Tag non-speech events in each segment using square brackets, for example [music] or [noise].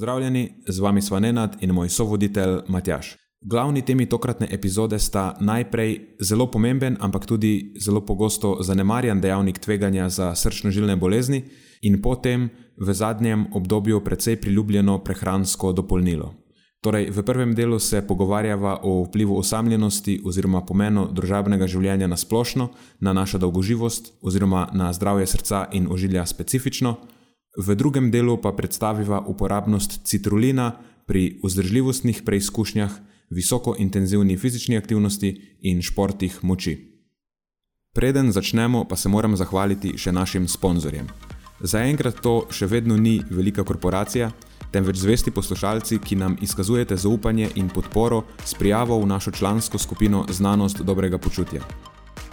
Pozdravljeni, z vami sva Nenad in moj sovoditelj Matjaš. Glavni temi tokratne epizode sta najprej zelo pomemben, ampak tudi zelo pogosto zanemarjan dejavnik tveganja za srčno-žilne bolezni, in potem v zadnjem obdobju precej priljubljeno prehransko dopolnilo. Torej, v prvem delu se pogovarjava o vplivu osamljenosti oziroma pomenu družabnega življenja na splošno, na našo dolgoživost oziroma na zdravje srca in ožilja specifično. V drugem delu pa predstaviva uporabnost citrulina pri vzdržljivostnih preizkušnjah, visoko intenzivni fizični aktivnosti in športih moči. Preden začnemo, pa se moram zahvaliti še našim sponzorjem. Zaenkrat to še vedno ni velika korporacija, temveč zvesti poslušalci, ki nam izkazujete zaupanje in podporo s prijavo v našo člansko skupino Znanost dobrega počutja.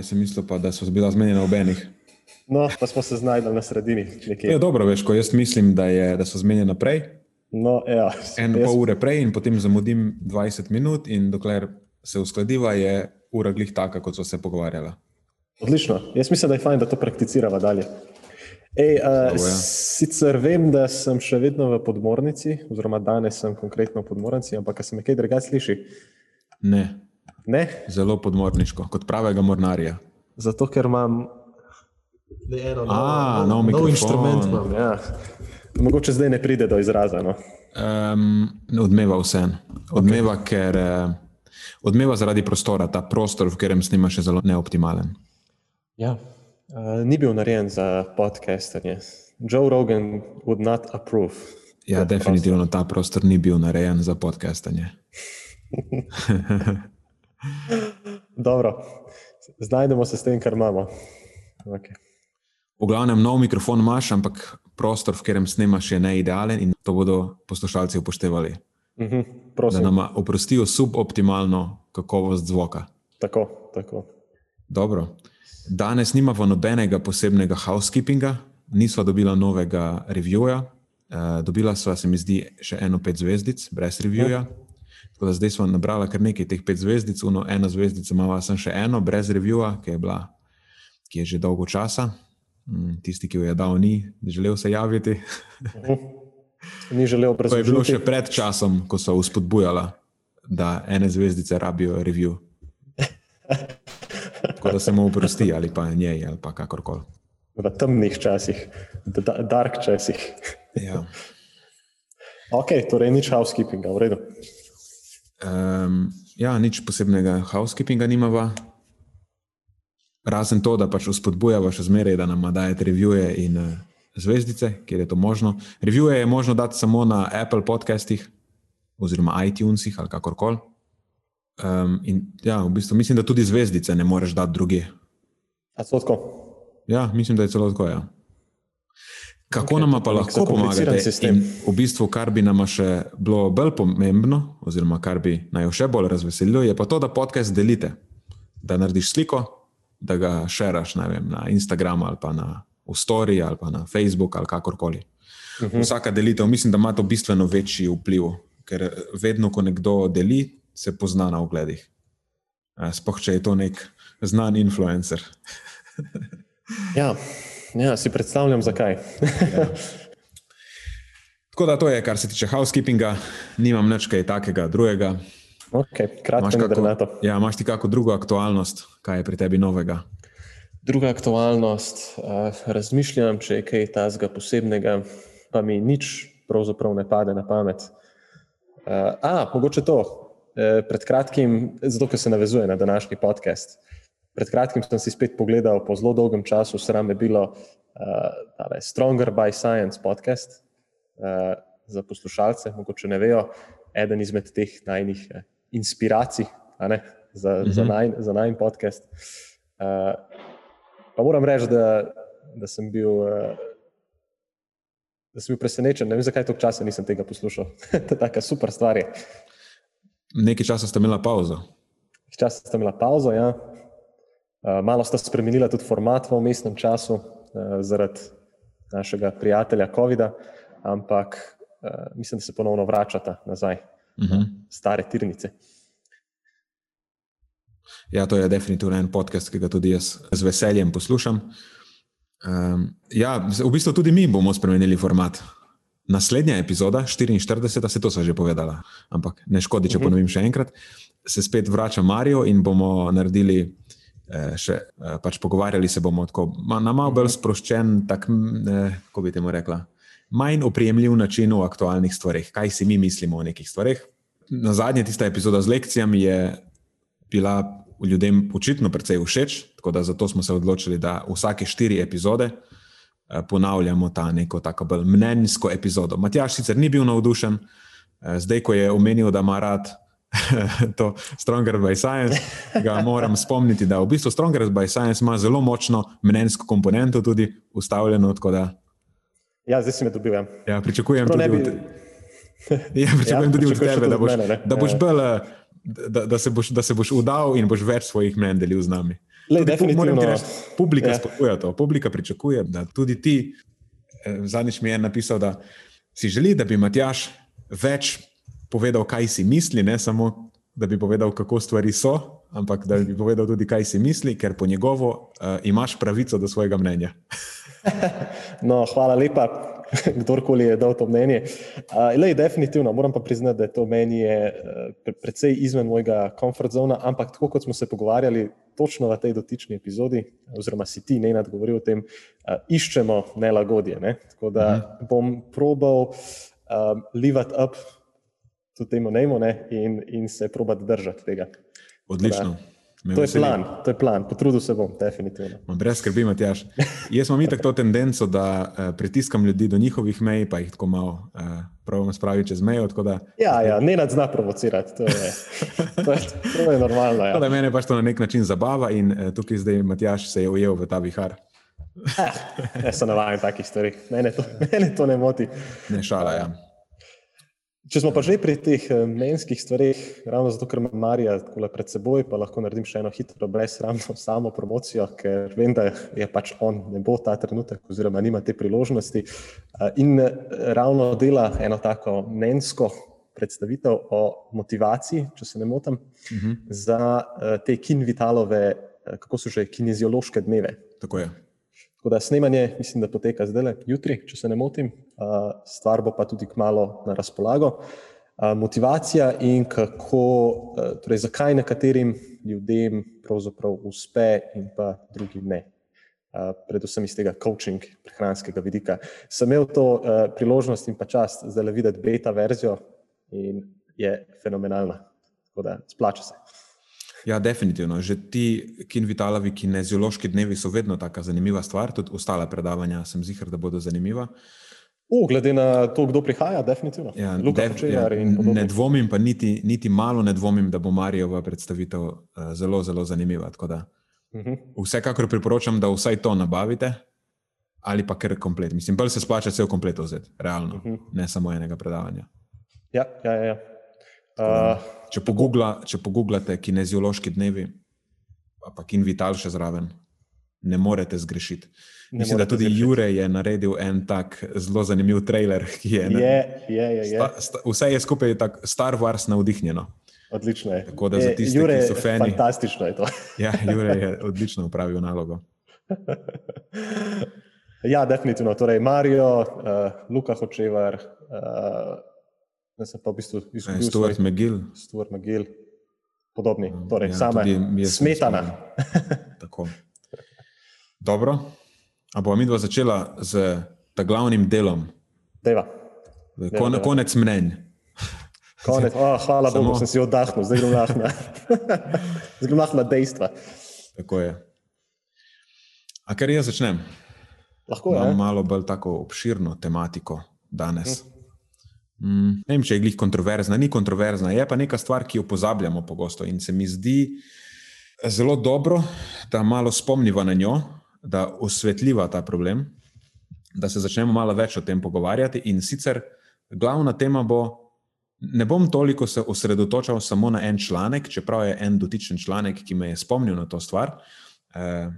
Jaz sem mislil, pa, da so bila zmenjena v enih. No, pa smo se znašli na sredini. Je dobro, veš, ko jaz mislim, da, je, da so zmenjena prej. No, ja, en jaz... pol ure prej in potem zamudim 20 minut, in dokler se uskladiva, je ura glih taka, kot so se pogovarjala. Odlično. Jaz mislim, da je fajn, da to prakticiramo dalje. Ej, uh, Slavo, ja. Sicer vem, da sem še vedno v podmornici, oziroma danes sem konkretno v podmornici, ampak se me kaj drugače sliši? Ne. Ne? Zelo podmorniško, kot pravega mornarja. Zato, ker imam eno A, nov, nov, nov inštrument. Imam, ja. Mogoče zdaj ne pride do izraza. No? Um, odmeva vse. Odmeva, okay. ker, uh, odmeva zaradi prostora. Ta prostor, v katerem snima, je zelo neoptimalen. Ja. Uh, ni bil narejen za podcastanje. Joe Rogan would not approve. Ja, definitivno prostor. ta prostor ni bil narejen za podcastanje. [laughs] [laughs] Dobro, znajdemo se s tem, kar imamo. Okay. V glavnem, nov mikrofon imaš, ampak prostor, v katerem snemaš, je ne idealen in to bodo poslušalci upoštevali. Uh mhm, -huh, da nam oprostijo suboptimalno kakovost zvoka. Tako, tako. Dobro. Danes nimamo nobenega posebnega housekeepinga, nismo dobila novega reviewja. Uh, dobila sva, se mi zdi, še eno pet zvezdic, brez reviewja. Uh ja. -huh. Tako da zdaj smo nabrali kar nekaj teh pet zvezdic, no, eno zvezdico imamo, sem še eno, brez revija, ki, ki je že dolgo časa. Mm, tisti, ki jo je dal, ni želel se javiti. Ni želel predvsem. [laughs] To je bilo še pred časom, ko so uspodbujali, da ene zvezdice rabijo reviju. Tako da se mu oprosti ali pa njej ali pa kakorkoli. V temnih časih, v dark časih. Ja. [laughs] Ok, torej nič housekeepinga, v redu. Um, ja, nič posebnega housekeepinga nimava. Razen to, da pač uspodbujava še zmeraj, da nam dajete revije in uh, zvezdice, kjer je to možno. Revije je možno dati samo na Apple podcastih oziroma iTunesih ali kakorkoli. Um, in ja, v bistvu mislim, da tudi zvezdice ne moreš dati druge. A so tako? Ja, mislim, da je celo tako. Ja. Kako okay, nam pa lahko pomagate? V bistvu, kar bi nam še bilo bolj pomembno, oziroma kar bi naj še bolj razveselilo, je pa to, da podcast delite. Da narediš sliko, da ga šeraš vem, na Instagram ali pa na Story ali pa na Facebook ali kakorkoli. Uh mhm. -huh. Vsaka delitev, mislim, da ima to bistveno večji vpliv, ker vedno, ko nekdo deli, se pozna na ogledih. Sploh če je to nek znan influencer. ja. Ja, si predstavljam, zakaj. ja. Tako da to je, kar se tiče housekeepinga, nimam nič kaj takega drugega. Okay, kratko, kako, ja, imaš ti kakšno drugo aktualnost, kaj je pri tebi novega? Druga aktualnost, uh, razmišljam, če je kaj tazga posebnega, pa mi nič pravzaprav ne pade na pamet. Uh, a, mogoče to. Uh, pred kratkim, zato ker se navezuje na današnji podcast, pred kratkim sem si spet pogledal po zelo dolgem času, sram je bilo uh, Stronger by Science podcast uh, za poslušalce, mogoče ne vejo, eden izmed teh najnih uh, inspiracij ne, za, mm -hmm. za, naj, za najn podcast. Uh, pa moram reči, da, da sem bil. Uh, da sem bil presenečen. Ne vem, zakaj toliko časa nisem tega poslušal. [laughs] to je tako super stvar. Je. Nekaj časa ste imeli pauzo. Nekaj časa ste imeli pauzo, ja. Uh, malo sta spremenila tudi format v mestnem času uh, zaradi našega prijatelja COVID-a, ampak uh, mislim, da se ponovno vračata nazaj uh -huh. stare tirnice. Ja, to je definitivno en podcast, ki ga tudi jaz z veseljem poslušam. Uh, Um, ja, v bistvu tudi mi bomo spremenili format. Naslednja epizoda, 44, se to sva že povedala, ampak ne škodi, če mhm. ponovim še enkrat. Se spet vrača Marijo in bomo naredili eh, še, eh, pač pogovarjali se bomo tako, na malo bolj mhm. sproščen, tako, eh, kako bi temu rekla, manj oprijemljiv način o aktualnih stvarih, kaj si mi mislimo o nekih stvarih. Na zadnje tista epizoda z lekcijami je bila ljudem očitno precej všeč, tako da zato smo se odločili, da vsake štiri epizode eh, ponavljamo ta neko tako bolj mnenjsko epizodo. Matjaš sicer ni bil navdušen, eh, zdaj ko je omenil, da ima rad [laughs] to Stronger by Science, ga moram spomniti, da v bistvu Stronger by Science ima zelo močno mnenjsko komponento tudi ustavljeno. Ja, zdaj si me dobil. Ja, ja pričakujem tudi, bi... od... [laughs] ja, pričakujem ja, tudi od tebe, da boš, mene, da boš ja. bolj. Eh, da, da, se boš, da se boš udal in boš več svojih mnen delil z nami. Le, definitivno. Reči, publika ja. spodbuja to, publika pričakuje, da tudi ti. Eh, zadnjič mi je napisal, da si želi, da bi Matjaš več povedal, kaj si misli, ne samo da bi povedal, kako stvari so, ampak da bi povedal tudi, kaj si misli, ker po njegovo uh, imaš pravico do svojega mnenja. [laughs] no, hvala lepa. kdorkoli je dal to mnenje. Uh, lej, definitivno, moram pa priznati, da je to mnenje uh, precej izven mojega komfort zona, ampak tako kot smo se pogovarjali točno v tej dotični epizodi, oziroma si ti ne nadgovori o tem, uh, iščemo nelagodje. Ne? Tako da mhm. bom probal um, live up tudi temu nemo in, in se probati držati tega. Odlično. Tako, To je, plan, to je plan, potrudil se bom, definitivno. Brez skrbi, Matjaš. Jaz imam tako to tendenco, da uh, pritiskam ljudi do njihovih mej, pa jih tako malo uh, pravim spraviti čez mejo. Da, ja, ja, ne nad zna provocirati, to je, [laughs] to je, to je normalno. Ja. Da mene pač to na nek način zabava in uh, tukaj zdaj Matjaš se je ujel v ta vihar. eh, jaz sem navaden takih stvari, mene to, mene to ne moti. Ne šala, ja. Če smo pa že pri teh eh, menskih stvarih, ravno zato, ker imam Marija tako pred seboj, pa lahko naredim še eno hitro, brezramno samo promocijo, ker vem, da je pač on ne bo ta trenutek, oziroma nima te priložnosti. Eh, in eh, ravno dela eno tako mensko predstavitev o motivaciji, če se ne motim, uh mhm. -huh. za te kinvitalove, kako so že kineziološke dneve. Tako je. Tako da snemanje, mislim, da poteka zdaj, jutri, če se ne motim, stvar bo pa tudi kmalo na razpolago. Motivacija in kako, torej zakaj nekaterim ljudem pravzaprav uspe in pa drugim ne. Predvsem iz tega coaching, prehranskega vidika. Sem imel to priložnost in pa čast zdaj le videti beta verzijo in je fenomenalna. Tako da splača se. Ja, definitivno. Že ti kinvitalovi kineziološki dnevi so vedno tako zanimiva stvar, tudi ostale predavanja sem zihar, da bodo zanimiva. Uh, glede na to, kdo prihaja, definitivno. Ja, def, ja, ne dvomim, pa niti, niti malo ne dvomim, da bo Marijova predstavitev uh, zelo, zelo zanimiva. Da, uh mhm. -huh. Vsekakor priporočam, da vsaj to nabavite ali pa kar komplet. Mislim, bolj se splača cel komplet vzeti, realno, uh mhm. -huh. ne samo enega predavanja. Ja, ja, ja. Uh, če, pogugla, če pogooglate kineziološki dnevi, pa in vital še zraven, ne morete zgrešiti. Ne Mislim, da tudi zgrešiti. Jure je naredil en tak zelo zanimiv trailer, ki je. je, je, je, je. Sta, sta, vse je skupaj tako Star Wars navdihnjeno. Odlično je. Tako da za tiste, Jure, ki so fani. Fantastično je to. ja, Jure je [laughs] odlično upravil nalogo. ja, definitivno. Torej, Marijo, uh, Luka Hočevar. Uh, da se pa v bistvu izgubi. Stuart svoj, McGill. Stuart McGill, podobni, torej ja, same smetana. Tako. Dobro, a bomo mi dva začela z glavnim delom? Deva. Kon, deva. Konec mnenj. Konec. Oh, hvala Samo... Bogu, sem si oddahnil, zdaj grem lahko na, [laughs] lahko na dejstva. Tako je. A ker jaz začnem? Lahko je. Imam malo bolj tako obširno tematiko danes. Mm, ne vem, če je glih kontroverzna, ni kontroverzna, je pa neka stvar, ki jo pozabljamo pogosto in se mi zdi zelo dobro, da malo spomniva na njo, da osvetljiva ta problem, da se začnemo malo več o tem pogovarjati. In sicer glavna tema bo, ne bom toliko se osredotočal samo na en članek, čeprav je en dotičen članek, ki me je spomnil na to stvar. Eh,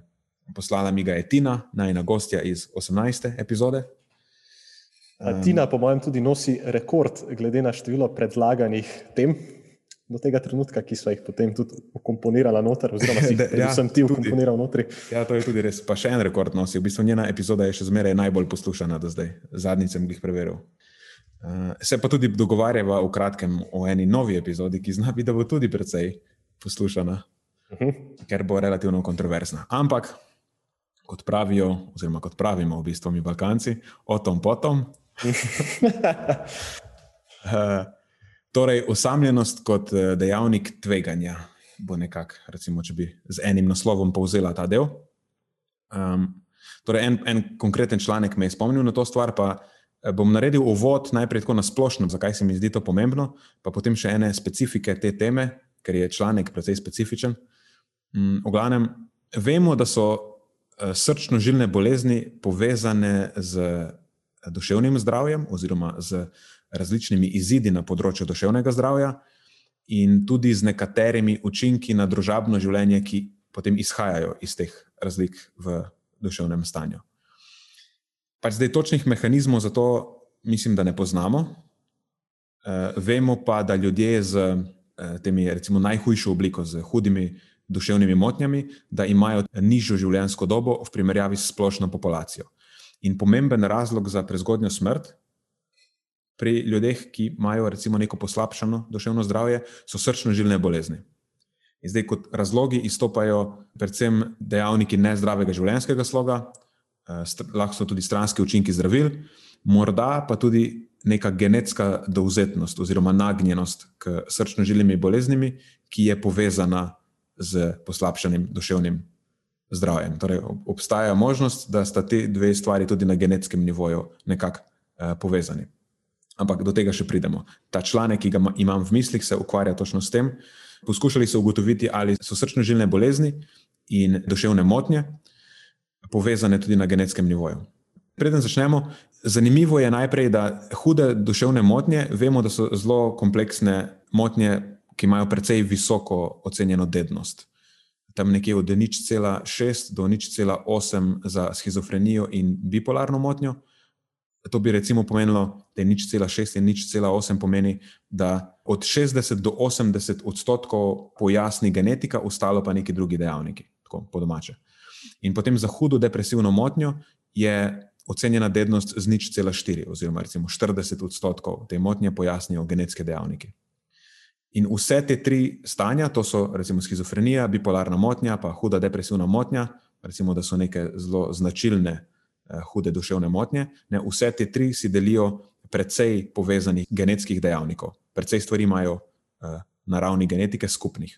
poslala mi ga je Tina, najna gostja iz 18. epizode. Tina, po mojem, tudi nosi rekord, glede na število predlaganih tem do tega trenutka, ki so jih potem tudi ukomponirala noter, oziroma si jih [laughs] ja, sem ti ukomponiral noter. Ja, to je tudi res. Pa še en rekord nosi. V bistvu njena epizoda je še zmeraj najbolj poslušana do zdaj. Zadnjič sem jih preveril. Uh, se pa tudi dogovarjava v kratkem o eni novi epizodi, ki zna biti, da bo tudi precej poslušana, uh mhm. -huh. ker bo relativno kontroverzna. Ampak, kot pravijo, oziroma kot pravimo v bistvu mi Balkanci, o tom potom. Uh, [laughs] torej, osamljenost kot eh, dejavnik tveganja bo nekako, recimo, če bi z enim naslovom povzela ta del. Um, torej, en, en konkreten članek me je spomnil na to stvar, pa eh, bom naredil uvod najprej tako na splošno, zakaj se mi zdi to pomembno, pa potem še ene specifike te teme, ker je članek precej specifičen. Um, v glavnem, vemo, da so uh, srčno-žilne bolezni povezane z duševnim zdravjem oziroma z različnimi izidi na področju duševnega zdravja in tudi z nekaterimi učinki na družabno življenje, ki potem izhajajo iz teh razlik v duševnem stanju. Pač zdaj točnih mehanizmov za to mislim, da ne poznamo. Uh, vemo pa, da ljudje z uh, temi, recimo, najhujšo obliko, z hudimi duševnimi motnjami, da imajo nižjo življenjsko dobo v primerjavi s splošno populacijo. In pomemben razlog za prezgodnjo smrt pri ljudeh, ki imajo recimo neko poslabšano duševno zdravje, so srčno-žilne bolezni. In zdaj, kot razlogi izstopajo predvsem dejavniki nezdravega življenjskega sloga, eh, lahko so tudi stranski učinki zdravil, morda pa tudi neka genetska dovzetnost oziroma nagnjenost k srčno-žilnimi boleznimi, ki je povezana z poslabšanim duševnim zdravjem. Torej, obstaja možnost, da sta ti dve stvari tudi na genetskem nivoju nekako eh, povezani. Ampak do tega še pridemo. Ta članek, ki ga imam v mislih, se ukvarja točno s tem. Poskušali so ugotoviti, ali so srčno-žilne bolezni in duševne motnje povezane tudi na genetskem nivoju. Preden začnemo, zanimivo je najprej, da hude duševne motnje, vemo, da so zelo kompleksne motnje, ki imajo precej visoko ocenjeno dednost tam nekje od nič cela šest do nič cela osem za schizofrenijo in bipolarno motnjo. To bi recimo pomenilo, da je nič cela šest in nič cela osem pomeni, da od 60 do 80 odstotkov pojasni genetika, ostalo pa neki drugi dejavniki, tako po domače. In potem za hudo depresivno motnjo je ocenjena dednost z nič cela štiri, oziroma recimo 40 odstotkov te motnje pojasnijo genetske dejavnike. In vse te tri stanja, to so recimo schizofrenija, bipolarna motnja, pa huda depresivna motnja, recimo, da so neke zelo značilne eh, hude duševne motnje, ne, vse te tri si delijo precej povezanih genetskih dejavnikov, precej stvari imajo eh, na ravni genetike skupnih.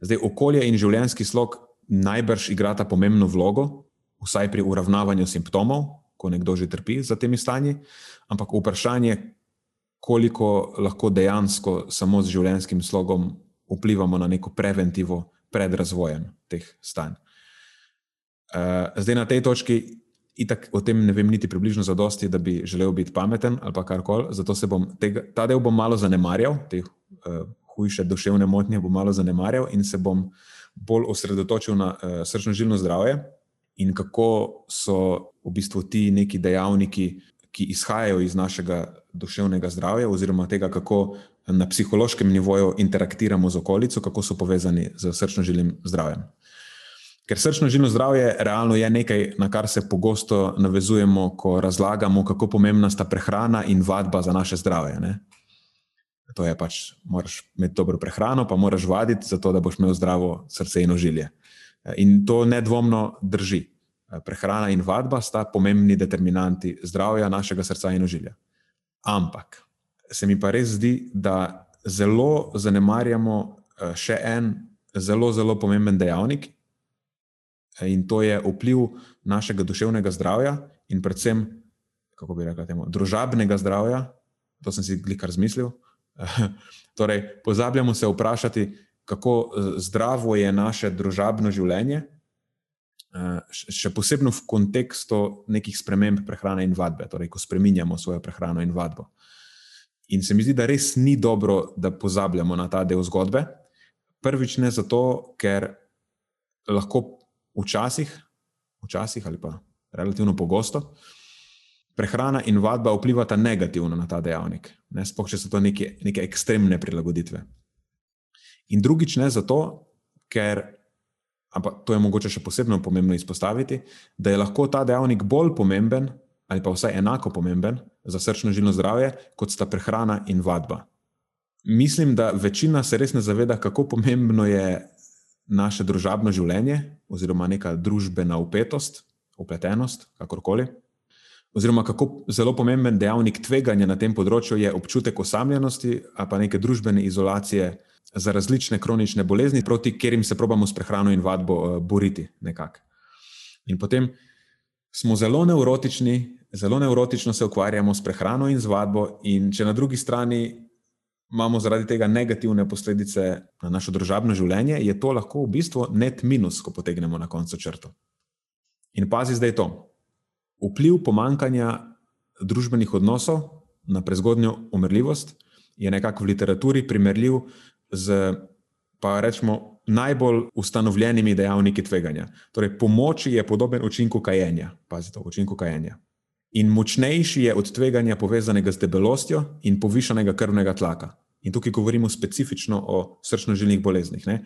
Zdaj, okolje in življenjski slog najbrž igrata pomembno vlogo, vsaj pri uravnavanju simptomov, ko nekdo že trpi za temi stanji, ampak vprašanje, koliko lahko dejansko samo z življenjskim slogom vplivamo na neko preventivo pred razvojem teh stanj. Uh, zdaj na tej točki, itak o tem ne vem niti približno za dosti, da bi želel biti pameten ali karkoli, zato se bom tega, ta del bom malo zanemarjal, te uh, hujše duševne motnje bom malo zanemarjal in se bom bolj osredotočil na uh, srčno-žilno zdravje in kako so v bistvu ti neki dejavniki, ki izhajajo iz našega duševnega zdravja, oziroma tega, kako na psihološkem nivoju interaktiramo z okolico, kako so povezani z srčno-žilnim zdravjem. Ker srčno-žilno zdravje realno je nekaj, na kar se pogosto navezujemo, ko razlagamo, kako pomembna sta prehrana in vadba za naše zdravje. Ne? To je pač, moraš imeti dobro prehrano, pa moraš vaditi, zato da boš imel zdravo srce in ožilje. In to nedvomno drži. Prehrana in vadba sta pomembni determinanti zdravja našega srca in ožilja. Ampak se mi pa res zdi, da zelo zanemarjamo še en zelo, zelo pomemben dejavnik, in to je vpliv našega duševnega zdravja in predvsem, kako bi rekel, temu, družabnega zdravja. To sem si kar zmislil. [laughs] torej, pozabljamo se vprašati, kako zdravo je naše družabno življenje, še posebej v kontekstu nekih sprememb prehrane in vadbe, torej, ko spremenjamo svojo prehrano in vadbo. In se mi zdi, da res ni dobro, da pozabljamo na ta del zgodbe. Prvič ne zato, ker lahko včasih, včasih ali pa relativno pogosto, prehrana in vadba vplivata negativno na ta dejavnik, ne sploh, če so to neke, neke ekstremne prilagoditve. In drugič ne zato, ker, ampak to je mogoče še posebno pomembno izpostaviti, da je lahko ta dejavnik bolj pomemben ali pa vsaj enako pomemben za srčno-žilno zdravje, kot sta prehrana in vadba mislim, da večina se res ne zaveda, kako pomembno je naše družabno življenje, oziroma neka družbena upetost, upletenost, kakorkoli. Oziroma, kako zelo pomemben dejavnik tveganja na tem področju je občutek osamljenosti pa neke družbene izolacije za različne kronične bolezni, proti katerim se probamo s prehrano in vadbo uh, boriti. Nekak. In potem smo zelo neurotični, zelo neurotično se ukvarjamo s prehrano in z vadbo, in če na drugi strani imamo zaradi tega negativne posledice na naše družabno življenje, je to lahko v bistvu net minus, ko potegnemo na koncu črto. In pazi zdaj to. Vpliv pomankanja družbenih odnosov na prezgodnjo umrljivost je nekako v literaturi primerljiv z, pa rečemo, najbolj ustanovljenimi dejavniki tveganja. Torej, pomoči je podoben učinku kajenja. Pazite, učinku kajenja. In močnejši je od tveganja povezanega z debelostjo in povišanega krvnega tlaka in tukaj govorimo specifično o srčno-žilnih boleznih. Ne?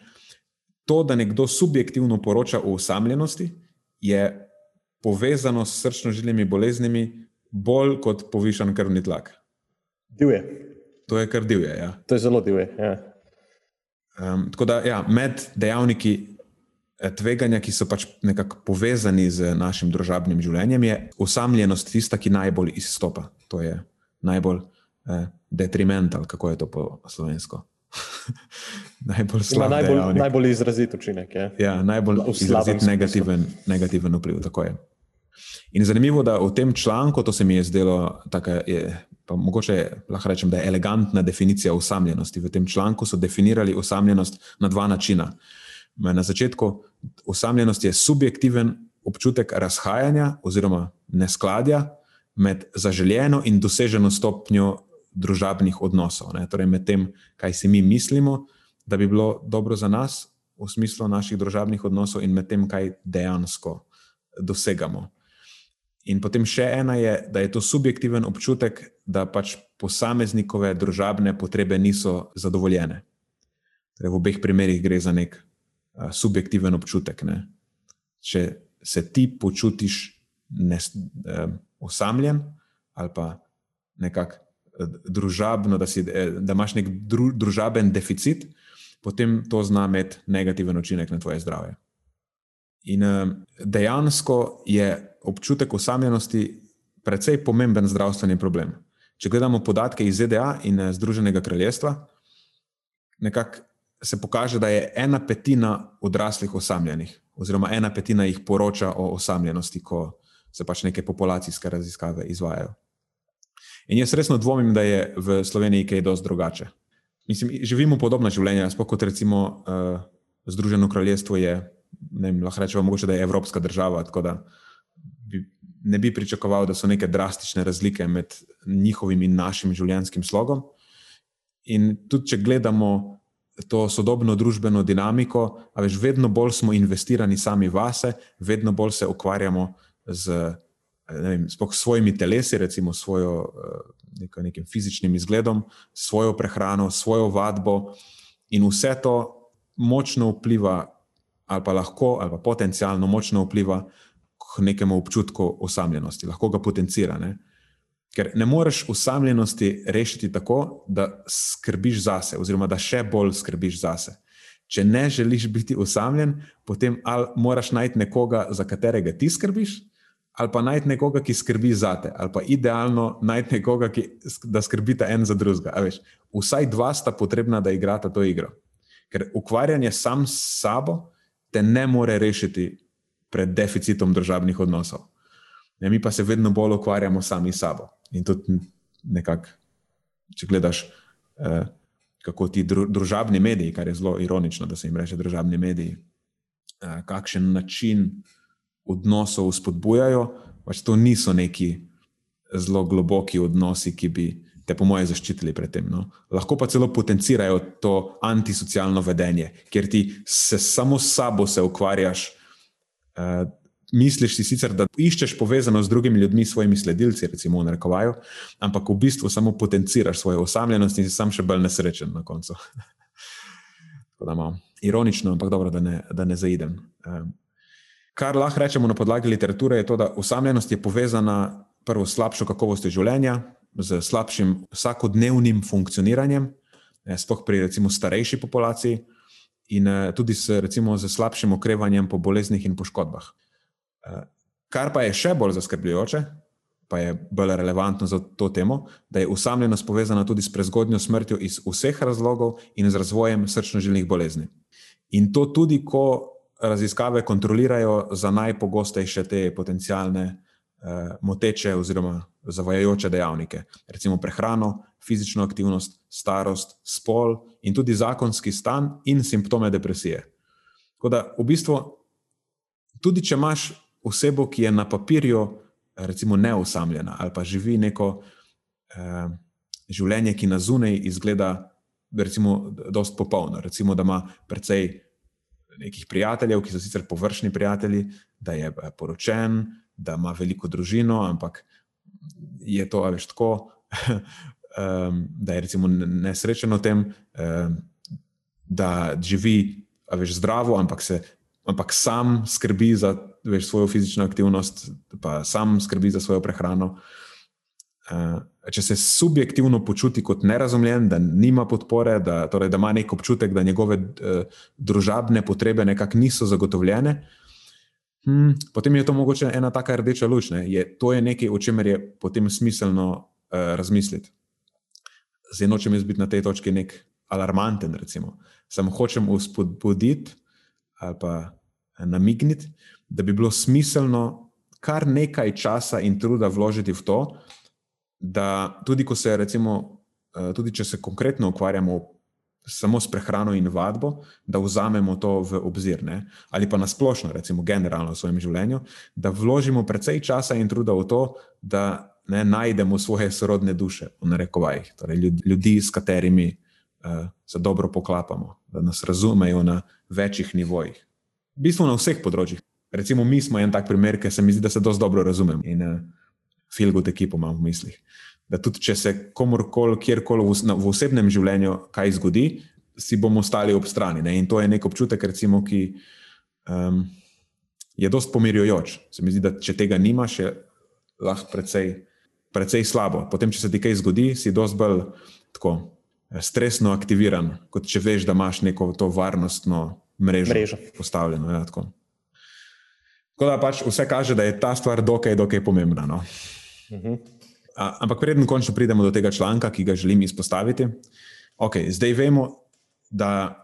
To, da nekdo subjektivno poroča o osamljenosti, je povezano s srčno-žilnimi boleznimi bolj kot povišan krvni tlak. Divje. To je kar divje. Ja. To je zelo divje. Ja. Um, tako da ja, med dejavniki eh, tveganja, ki so pač nekako povezani z našim družabnim življenjem, je osamljenost tista, ki najbolj izstopa. To je najbolj eh, detrimental, kako je to po slovensko. [laughs] najbolj slab, najbolj, najbolj izrazit učinek. Je. Ja, najbolj izrazit negativen, negativen vpliv. In zanimivo, da v tem članku, to se mi je zdelo, tako je. Pa mogoče lahko rečem, da je elegantna definicija osamljenosti. V tem članku so definirali osamljenost na dva načina. Na začetku, osamljenost je subjektiven občutek razhajanja oziroma neskladja med zaželjeno in doseženo stopnjo družabnih odnosov. Ne? Torej, med tem, kaj si mi mislimo, da bi bilo dobro za nas, v smislu naših družabnih odnosov, in med tem, kaj dejansko dosegamo. In potem še ena je, da je to subjektiven občutek, da pač posameznikove družabne potrebe niso zadovoljene. Torej, v obeh primerih gre za nek uh, subjektiven občutek. Ne? Če se ti počutiš nes, uh, osamljen ali pa nekako družabno, da, si, da imaš nek dru, družaben deficit, potem to zna imeti negativen učinek na tvoje zdravje. In eh, dejansko je občutek osamljenosti precej pomemben zdravstveni problem. Če gledamo podatke iz ZDA in eh, Združenega kraljestva, nekako se pokaže, da je ena petina odraslih osamljenih, oziroma ena petina jih poroča o osamljenosti, ko se pač neke populacijske raziskave izvajajo. In jaz resno dvomim, da je v Sloveniji kaj dosti drugače. Mislim, živimo podobno življenje, sploh kot recimo uh, Združeno kraljestvo je, ne vem, lahko rečemo, mogoče, da je evropska država, tako da bi, ne bi pričakoval, da so neke drastične razlike med njihovim in našim življenjskim slogom. In tudi, če gledamo to sodobno družbeno dinamiko, a veš, vedno bolj smo investirani sami vase, vedno bolj se ukvarjamo z vem, svojimi telesi, recimo svojo, eh, neko, nekim fizičnim izgledom, svojo prehrano, svojo vadbo, in vse to močno vpliva, ali pa lahko, ali pa potencialno močno vpliva k nekemu občutku osamljenosti, lahko ga potencira. Ne? Ker ne moreš osamljenosti rešiti tako, da skrbiš zase, oziroma da še bolj skrbiš zase. če ne želiš biti osamljen, potem ali moraš najti nekoga, za katerega ti skrbiš, ali pa najti nekoga, ki skrbi za te, ali pa idealno najti nekoga, ki, da skrbita en za drugega. Vsaj dva sta potrebna, da igrata to igro. Ker ukvarjanje sam s sabo te ne more rešiti pred deficitom državnih odnosov. Ne, mi pa se vedno bolj ukvarjamo sami s sabo. In tudi nekako, če gledaš. Eh, kako ti družabni mediji, kar je zelo ironično, da se jim reče družabni mediji, kakšen način odnosov spodbujajo, pač to niso neki zelo globoki odnosi, ki bi te, po moje, zaščitili pred tem. No? Lahko pa celo potencirajo to antisocialno vedenje, ker ti se samo s sabo se ukvarjaš misliš si sicer, da iščeš povezanost z drugimi ljudmi, svojimi sledilci, recimo v narekovaju, ampak v bistvu samo potenciraš svojo osamljenost in si sam še bolj nesrečen na koncu. [laughs] Tako da malo ironično, ampak dobro, da ne, da ne zaidem. Ehm, kar lahko rečemo na podlagi literature, je to, da osamljenost je povezana prvo s slabšo kakovostjo življenja, z slabšim vsakodnevnim funkcioniranjem, sploh pri recimo starejši populaciji, in eh, tudi s, recimo, z slabšim okrevanjem po boleznih in poškodbah. Kar pa je še bolj zaskrbljujoče, pa je bolj relevantno za to temo, da je usamljenost povezana tudi s prezgodnjo smrtjo iz vseh razlogov in z razvojem srčno-žilnih bolezni. In to tudi, ko raziskave kontrolirajo za najpogostejše te potencijalne moteče oziroma zavajajoče dejavnike, recimo prehrano, fizično aktivnost, starost, spol in tudi zakonski stan in simptome depresije. Tako da, v bistvu, tudi če imaš osebo, ki je na papirju, recimo, neosamljena ali pa živi neko eh, življenje, ki na zunaj izgleda, recimo, dost popolno. Recimo, da ima precej nekih prijateljev, ki so sicer površni prijatelji, da je eh, poročen, da ima veliko družino, ampak je to veš tako. [laughs] Da je recimo nesrečen v tem, da živi veš, zdravo, ampak, se, ampak sam skrbi za veš, svojo fizično aktivnost, pa sam skrbi za svojo prehrano. Uh, če se subjektivno počuti kot nerazumljen, da nima podpore, da, torej, da ima nek občutek, da njegove uh, družabne potrebe nekako niso zagotovljene, hm, potem je to mogoče ena taka rdeča luč. Je, to je nekaj, o čemer je potem smiselno uh, razmisliti. Zdaj nočem jaz biti na tej točki nek alarmanten, recimo. Sam hočem uspodbuditi ali pa namigniti, da bi bilo smiselno kar nekaj časa in truda vložiti v to, da tudi, se, recimo, eh, tudi če se konkretno ukvarjamo samo s prehrano in vadbo, da vzamemo to v obzir, ne? ali pa nasplošno, recimo, generalno v svojem življenju, da vložimo precej časa in truda v to, da ne najdemo svoje sorodne duše, v narekovajih, torej ljudi, s katerimi uh, se dobro poklapamo, da nas razumejo na večjih nivojih. V bistvu na vseh področjih. Recimo, mi smo en tak primer, ker se mi zdi, da se dosti dobro razumemo in uh, filgot ekipo imam v mislih. Da tudi, če se komorkoli, kjerkoli v, v osebnem življenju kaj zgodi, si bomo stali ob strani. Ne? In to je nek občutek, recimo, ki um, je dosti pomirjujoč. Se mi zdi, da če tega nimaš, je lahko precej, precej slabo. Potem, če se ti kaj zgodi, si dosti bolj tako, eh, stresno aktiviran, kot če veš, da imaš neko to varnostno mrežo, mrežo. postavljeno. Ja, Tako da pač vse kaže, da je ta stvar dokaj, dokaj pomembna. No? Uh mhm. Ampak preden končno pridemo do tega članka, ki ga želim izpostaviti, okay, zdaj vemo, da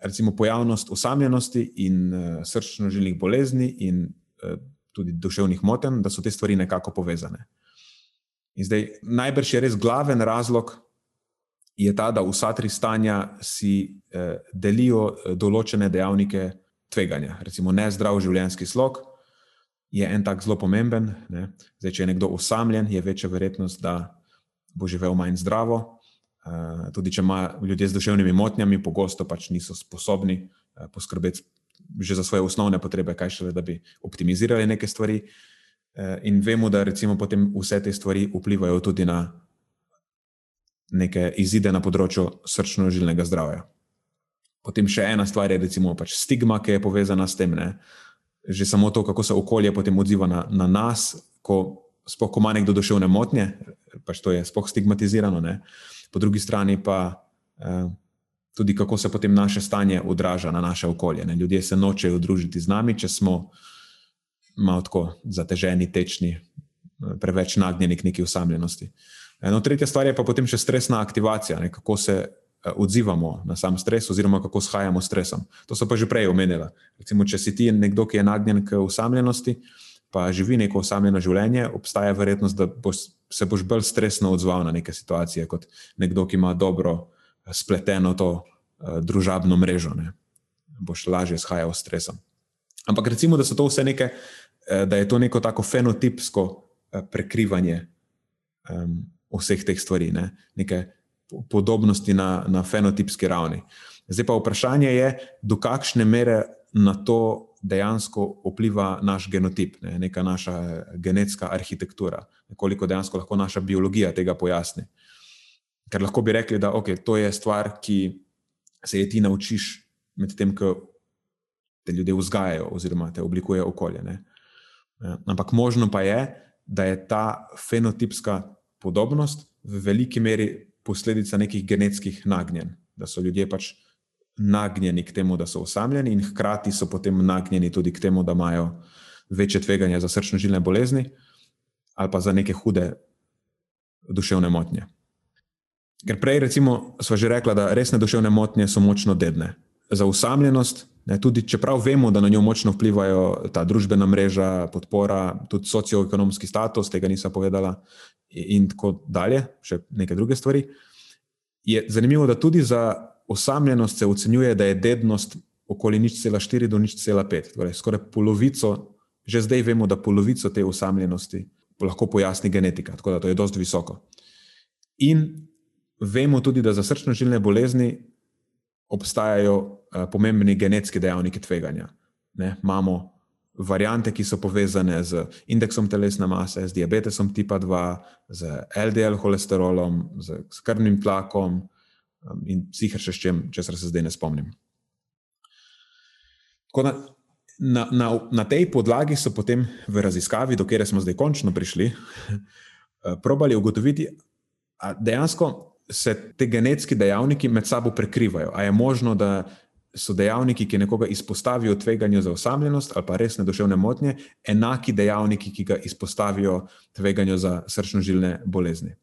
recimo pojavnost osamljenosti in uh, srčno-žilnih bolezni in uh, tudi duševnih motenj, da so te stvari nekako povezane. In zdaj najbrž je res glaven razlog. Je ta, da vsa tri stanja si eh, delijo eh, določene dejavnike tveganja, recimo nezdrav življenjski slog, je en tak zelo pomemben. Zdaj, če je nekdo osamljen, je večja verjetnost, da bo živel manj zdravo. Uh, tudi če ima ljudje z duševnimi motnjami, pogosto pač niso sposobni uh, poskrbeti že za svoje osnovne potrebe, kaj šele, da bi optimizirali neke stvari. Uh, in vemo, da recimo potem vse te stvari vplivajo tudi na neke izide na področju srčno-žilnega zdravja. Potem še ena stvar je recimo pač stigma, ki je povezana s tem. Ne? Že samo to, kako se okolje potem odziva na, na nas, ko, spoh, ko ima nekdo duševne motnje, pač to je spoh stigmatizirano. Ne? Po drugi strani pa eh, tudi kako se potem naše stanje odraža na naše okolje. Ne? Ljudje se nočejo družiti z nami, če smo malo tako zateženi, tečni, preveč nagnjeni k neki usamljenosti. No, tretja stvar je pa potem še stresna aktivacija, ne? kako se eh, odzivamo na sam stres, oziroma kako shajamo s stresom. To so pa že prej omenila. Recimo, če si ti nekdo, ki je nagnjen k usamljenosti, pa živi neko osamljeno življenje, obstaja verjetnost, da boš, se boš bolj stresno odzval na neke situacije kot nekdo, ki ima dobro eh, spleteno to uh, družabno mrežo. Ne? Boš lažje shajal s stresom. Ampak recimo, da so to vse neke, da je to neko tako fenotipsko prekrivanje um, vseh teh stvari, ne? neke podobnosti na, na fenotipski ravni. Zdaj pa vprašanje je, do kakšne mere na to dejansko vpliva naš genotip, ne? neka naša genetska arhitektura, koliko dejansko lahko naša biologija tega pojasni. Ker lahko bi rekli, da okay, to je stvar, ki se je ti naučiš med tem, ko te ljudje vzgajajo oziroma te oblikuje okolje. Ne? Ampak možno pa je, da je ta fenotipska podobnost v veliki meri posledica nekih genetskih nagnjen, da so ljudje pač nagnjeni k temu, da so osamljeni, in hkrati so potem nagnjeni tudi k temu, da imajo večje tveganje za srčno-žilne bolezni ali pa za neke hude duševne motnje. Ker prej, recimo, smo že rekli, da resne duševne motnje so močno dedne. Za usamljenost, ne, tudi čeprav vemo, da na njo močno vplivajo ta družbena mreža, podpora, tudi socioekonomski status, tega nisem povedala, in tako dalje, še neke druge stvari. Je zanimivo, da tudi za osamljenost se ocenjuje, da je dednost okoli nič cela štiri do nič cela pet. Torej, skoraj polovico, že zdaj vemo, da polovico te osamljenosti lahko pojasni genetika, tako da to je dosti visoko. In vemo tudi, da za srčno-žilne bolezni obstajajo pomembni genetski dejavniki tveganja. Ne, imamo variante, ki so povezane z indeksom telesne mase, z diabetesom tipa 2, z LDL holesterolom, z krvnim tlakom in sicer še s čem, česar se zdaj ne spomnim. Na, na, na, na tej podlagi so potem v raziskavi, do kjer smo zdaj končno prišli, uh, [laughs] probali ugotoviti, da dejansko se te genetski dejavniki med sabo prekrivajo. A je možno, da so dejavniki, ki nekoga izpostavijo tveganju za osamljenost ali pa resne duševne motnje, enaki dejavniki, ki ga izpostavijo tveganju za srčno-žilne bolezni.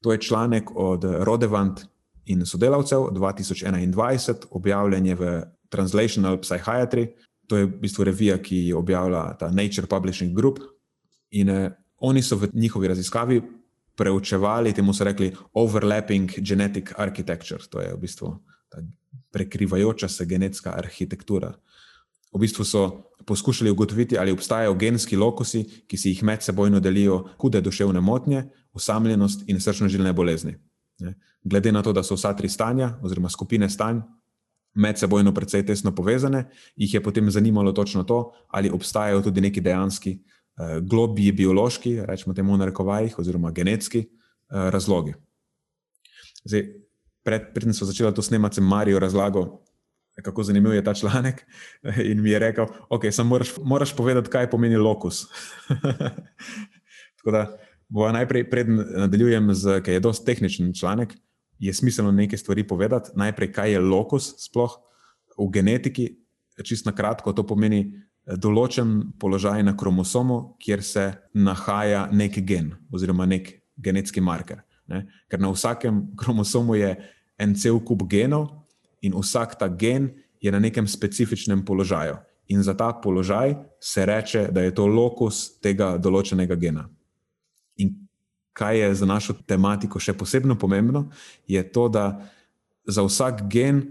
To je članek od Rodevant in sodelavcev 2021, objavljen je v Translational Psychiatry. To je v bistvu revija, ki jo objavlja ta Nature Publishing Group. In eh, oni so v njihovi raziskavi preučevali, temu so rekli, overlapping genetic architecture. To je v bistvu prekrivajoča se genetska arhitektura. V bistvu so poskušali ugotoviti, ali obstajajo genski lokusi, ki si jih med sebojno delijo hude duševne motnje, osamljenost in srčno-žilne bolezni. Glede na to, da so vsa tri stanja, oziroma skupine stanj, med sebojno precej tesno povezane, jih je potem zanimalo točno to, ali obstajajo tudi neki dejanski eh, globiji biološki, rečemo temu v narekovajih, oziroma genetski eh, razlogi. Zdaj, predtem so začela to snemati, sem Marijo razlagal, kako zanimiv je ta članek. In mi je rekel, ok, samo moraš, moraš povedati, kaj pomeni lokus. [laughs] Tako da bo najprej, preden nadaljujem, z, ker je dosti tehničen članek, je smiselno nekaj stvari povedati. Najprej, kaj je lokus sploh v genetiki. Čist na kratko, to pomeni določen položaj na kromosomu, kjer se nahaja nek gen oziroma nek genetski marker. Ne? Ker na vsakem kromosomu je en cel kup genov in vsak ta gen je na nekem specifičnem položaju. In za ta položaj se reče, da je to lokus tega določenega gena. In kaj je za našo tematiko še posebno pomembno, je to, da za vsak gen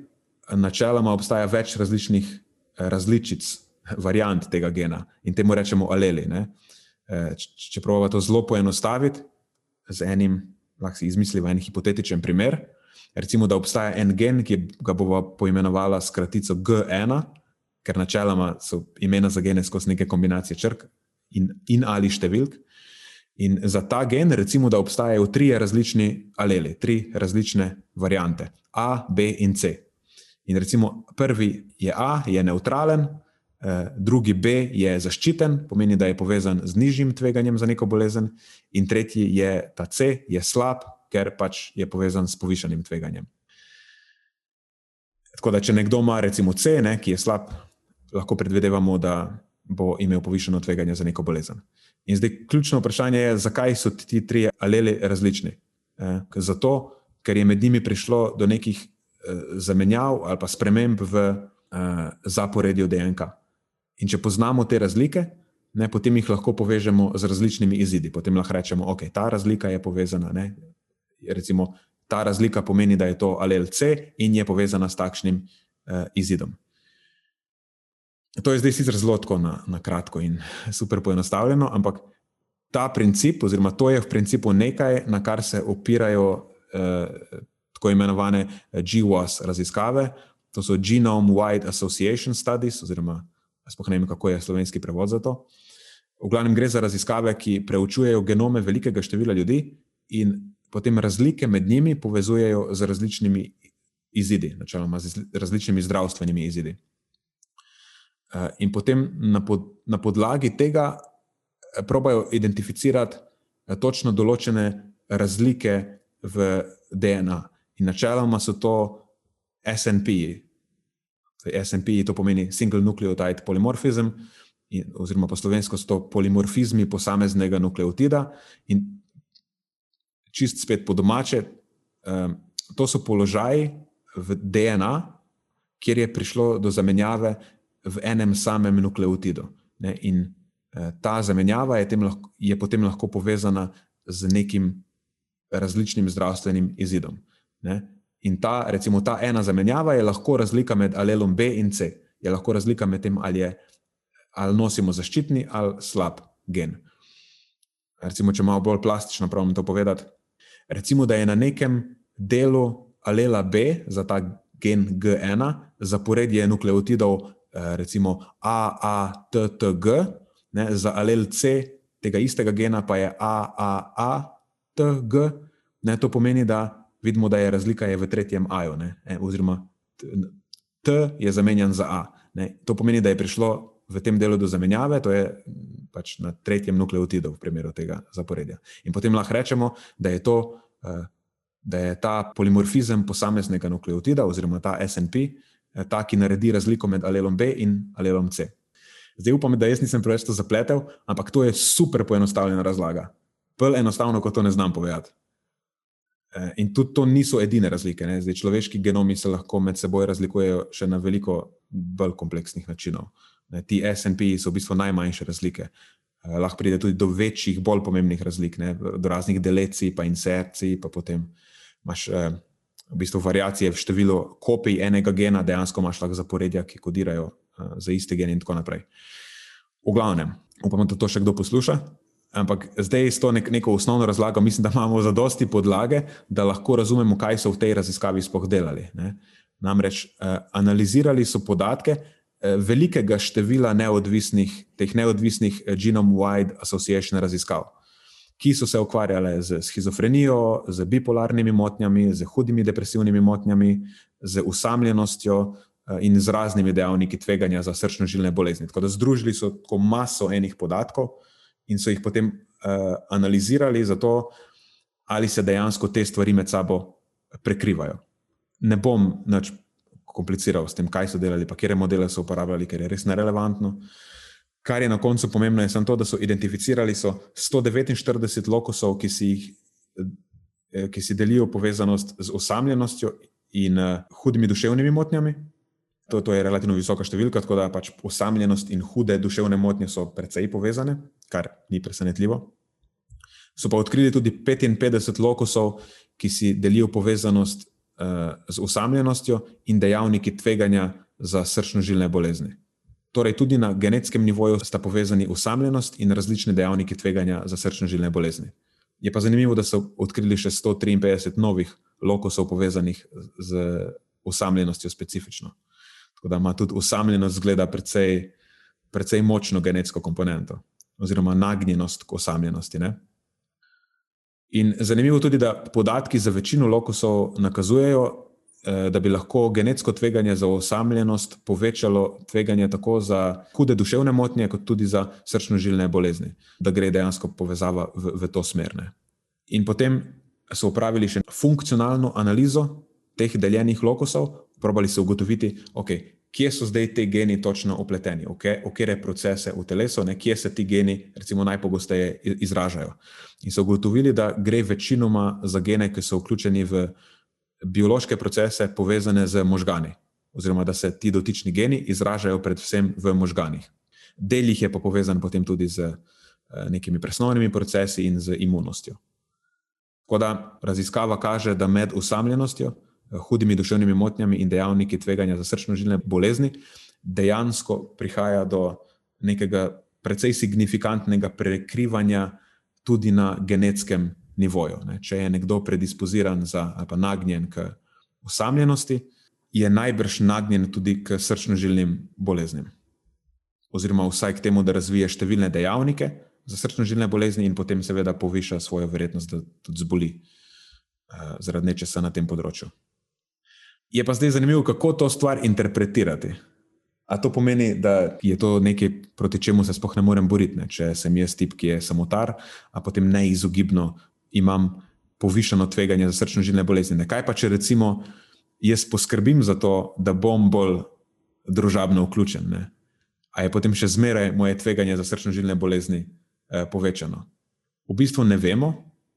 načeloma obstaja več različnih različic, variant tega gena in temu rečemo aleli. Ne? Če pravimo to zelo poenostaviti, z enim lahko si izmislimo en hipotetičen primer. Recimo, da obstaja en gen, ki ga bomo poimenovali s kratico G1, ker načeloma so imena za gene skozi neke kombinacije črk in, in ali številk. In za ta gen, recimo, da obstajajo tri različni aleli, tri različne variante, A, B in C. In recimo, prvi je A, je neutralen, drugi B je zaščiten, pomeni, da je povezan z nižjim tveganjem za neko bolezen, in tretji je ta C, je slab, ker pač je povezan s povišanim tveganjem. Tako da, če nekdo ima recimo C, ne, ki je slab, lahko predvidevamo, da bo imel povišeno tveganje za neko bolezen. In zdaj ključno vprašanje je, zakaj so ti tri aleli različni. Eh, zato, ker je med njimi prišlo do nekih eh, zamenjav ali pa sprememb v eh, zaporedju DNK. In če poznamo te razlike, ne, potem jih lahko povežemo z različnimi izidi. Potem lahko rečemo, da okay, ta razlika je povezana. Ne, recimo, ta razlika pomeni, da je to alel C in je povezana s takšnim uh, izidom. To je zdaj sicer zelo tako na, na kratko in super poenostavljeno, ampak ta princip, oziroma to je v principu nekaj, na kar se opirajo eh, tako imenovane eh, GWAS raziskave, to so Genome Wide Association Studies, oziroma spoh ne vem, kako je slovenski prevod za to. V glavnem gre za raziskave, ki preučujejo genome velikega števila ljudi in potem razlike med njimi povezujejo z različnimi izidi, načeloma z različnimi zdravstvenimi izidi. Eh, in potem na, pod, na podlagi tega eh, probajo identificirati eh, točno določene razlike v DNA. In načeloma so to SNP. SNP to pomeni Single Nucleotide Polymorphism, in, oziroma po slovensko so to polimorfizmi posameznega nukleotida. In čist spet po domače, um, to so položaji v DNA, kjer je prišlo do zamenjave v enem samem nukleotidu. Ne, in eh, ta zamenjava je, lahko, je potem lahko povezana z nekim različnim zdravstvenim izidom. Ne. In ta, recimo, ta ena zamenjava je lahko razlika med alelom B in C. Je lahko razlika med tem, ali, je, ali nosimo zaščitni ali slab gen. Recimo, če malo bolj plastično pravim to povedati, recimo, da je na nekem delu alela B za ta gen G1 zaporedje nukleotidov Eh, recimo AATTG, ne, za alel C tega istega gena pa je AAATG. Ne, to pomeni, da vidimo, da je razlika je v tretjem A-ju, oziroma T je zamenjan za A. Ne. To pomeni, da je prišlo v tem delu do zamenjave, to je pač na tretjem nukleotidu, v primeru tega zaporedja. In potem lahko rečemo, da je, to, eh, da je ta polimorfizem posameznega nukleotida, oziroma ta SNP, Eh, ta, ki naredi razliko med alelom B in alelom C. Zdaj upam, da jaz nisem preveč to zapletel, ampak to je super poenostavljena razlaga. Pol enostavno, kot to ne znam povedati. Eh, in tudi to niso edine razlike. Zdaj, človeški genomi se lahko med seboj razlikujejo še na veliko bolj kompleksnih načinov. Ti SNP so v bistvu najmanjše razlike. Eh, lahko pride tudi do večjih, bolj pomembnih razlik, ne? do raznih delecij, pa insercij, pa potem imaš v bistvu variacije v številu kopij enega gena, dejansko imaš lahko zaporedja, ki kodirajo uh, za iste gene in tako naprej. V glavnem, upam, da to še kdo posluša. Ampak zdaj s to nek, neko osnovno razlago, mislim, da imamo za dosti podlage, da lahko razumemo, kaj so v tej raziskavi sploh delali. Ne? Namreč eh, analizirali so podatke eh, velikega števila neodvisnih, teh neodvisnih eh, Genome-Wide Association raziskav ki so se ukvarjale z schizofrenijo, z bipolarnimi motnjami, z hudimi depresivnimi motnjami, z usamljenostjo eh, in z raznimi dejavniki tveganja za srčno-žilne bolezni. Tako da združili so tako maso enih podatkov in so jih potem uh, analizirali za to, ali se dejansko te stvari med sabo prekrivajo. Ne bom več kompliciral s tem, kaj so delali, pa kje modele so uporabljali, ker je res nerelevantno. Kar je na koncu pomembno, je samo to, da so identificirali so 149 lokusov, ki si, jih, eh, ki si delijo povezanost z osamljenostjo in uh, hudimi duševnimi motnjami. To, to je relativno visoka številka, tako da pač osamljenost in hude duševne motnje so precej povezane, kar ni presenetljivo. So pa odkrili tudi 55 lokusov, ki si delijo povezanost uh, z osamljenostjo in dejavniki tveganja za srčno-žilne bolezni. Torej, tudi na genetskem nivoju sta povezani usamljenost in različne dejavniki tveganja za srčno-žilne bolezni. Je pa zanimivo, da so odkrili še 153 novih lokusov povezanih z usamljenostjo specifično. Tako da ima tudi usamljenost zgleda precej, precej močno genetsko komponento oziroma nagnjenost k osamljenosti. Ne? In zanimivo je tudi, da podatki za večino lokusov nakazujejo, Eh, da bi lahko genetsko tveganje za osamljenost povečalo tveganje tako za hude duševne motnje, kot tudi za srčno-žilne bolezni, da gre dejansko povezava v, v to smer. In potem so upravili še funkcionalno analizo teh deljenih lokusov, probali so ugotoviti, okay, kje so zdaj ti geni točno upleteni, v katere procese v telesu, ne, kje se ti geni recimo, najpogosteje izražajo. In so ugotovili, da gre večinoma za gene, ki so vključeni v biološke procese, povezane z možgani, oziroma da se ti dotični geni izražajo predvsem v možganih. Del jih je pa povezan potem tudi z eh, nekimi presnovnimi procesi in z imunostjo. Tako da raziskava kaže, da med usamljenostjo, hudimi duševnimi motnjami in dejavniki tveganja za srčno-žilne bolezni, dejansko prihaja do nekega precej signifikantnega prekrivanja tudi na genetskem nivoju. Ne. Če je nekdo predispoziran za, ali pa nagnjen k osamljenosti, je najbrž nagnjen tudi k srčno-žilnim boleznim. Oziroma, vsaj k temu, da razvije številne dejavnike za srčno-žilne bolezni, in potem, seveda, poviša svojo verjetnost, da tudi zboli uh, zaradi nečesa na tem področju. Je pa zdaj zanimivo, kako to stvar interpretirati. A to pomeni, da je to nekaj, proti čemu se sploh ne morem boriti, ne? če sem jaz tip, ki je samotar, a potem neizogibno imam povišeno tveganje za srčno-žilne bolezni. Kaj pa, če recimo jaz poskrbim za to, da bom bolj družabno vključen, ne? a je potem še zmeraj moje tveganje za srčno-žilne bolezni eh, povečano? V bistvu ne vemo,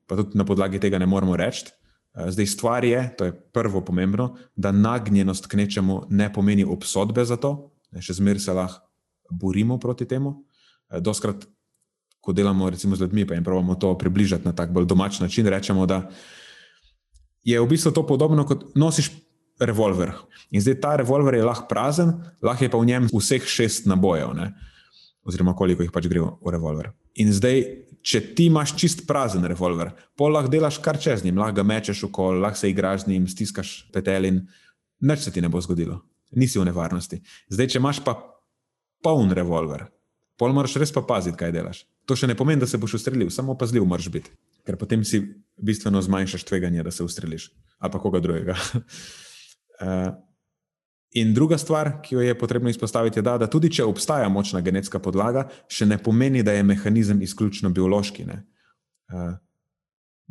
pa tudi na podlagi tega ne moremo reči. Eh, zdaj, stvar je, to je prvo pomembno, da nagnjenost k nečemu ne pomeni obsodbe za to, ne, še zmeraj se lahko borimo proti temu. Eh, doskrat, ko delamo recimo z ljudmi, pa jim pravimo to približati na tak bolj domač način, rečemo, da je v bistvu to podobno kot nosiš revolver. In zdaj ta revolver je lahko prazen, lahko je pa v njem vseh šest nabojev, ne? oziroma koliko jih pač gre v revolver. In zdaj, če ti imaš čist prazen revolver, pol lahko delaš kar čez njim, lahko ga mečeš v kol, lahko se igraš z njim, stiskaš petel in nič se ti ne bo zgodilo, nisi v nevarnosti. Zdaj, če imaš pa poln revolver, pol moraš res pa paziti, kaj delaš. To še ne pomeni, da se boš ustrelil, samo pazljiv moraš biti, ker potem si bistveno zmanjšaš tveganje, da se ustreliš ali pa koga drugega. uh, [laughs] In druga stvar, ki jo je potrebno izpostaviti, je, da, da tudi če obstaja močna genetska podlaga, še ne pomeni, da je mehanizem izključno biološki. Ne, uh,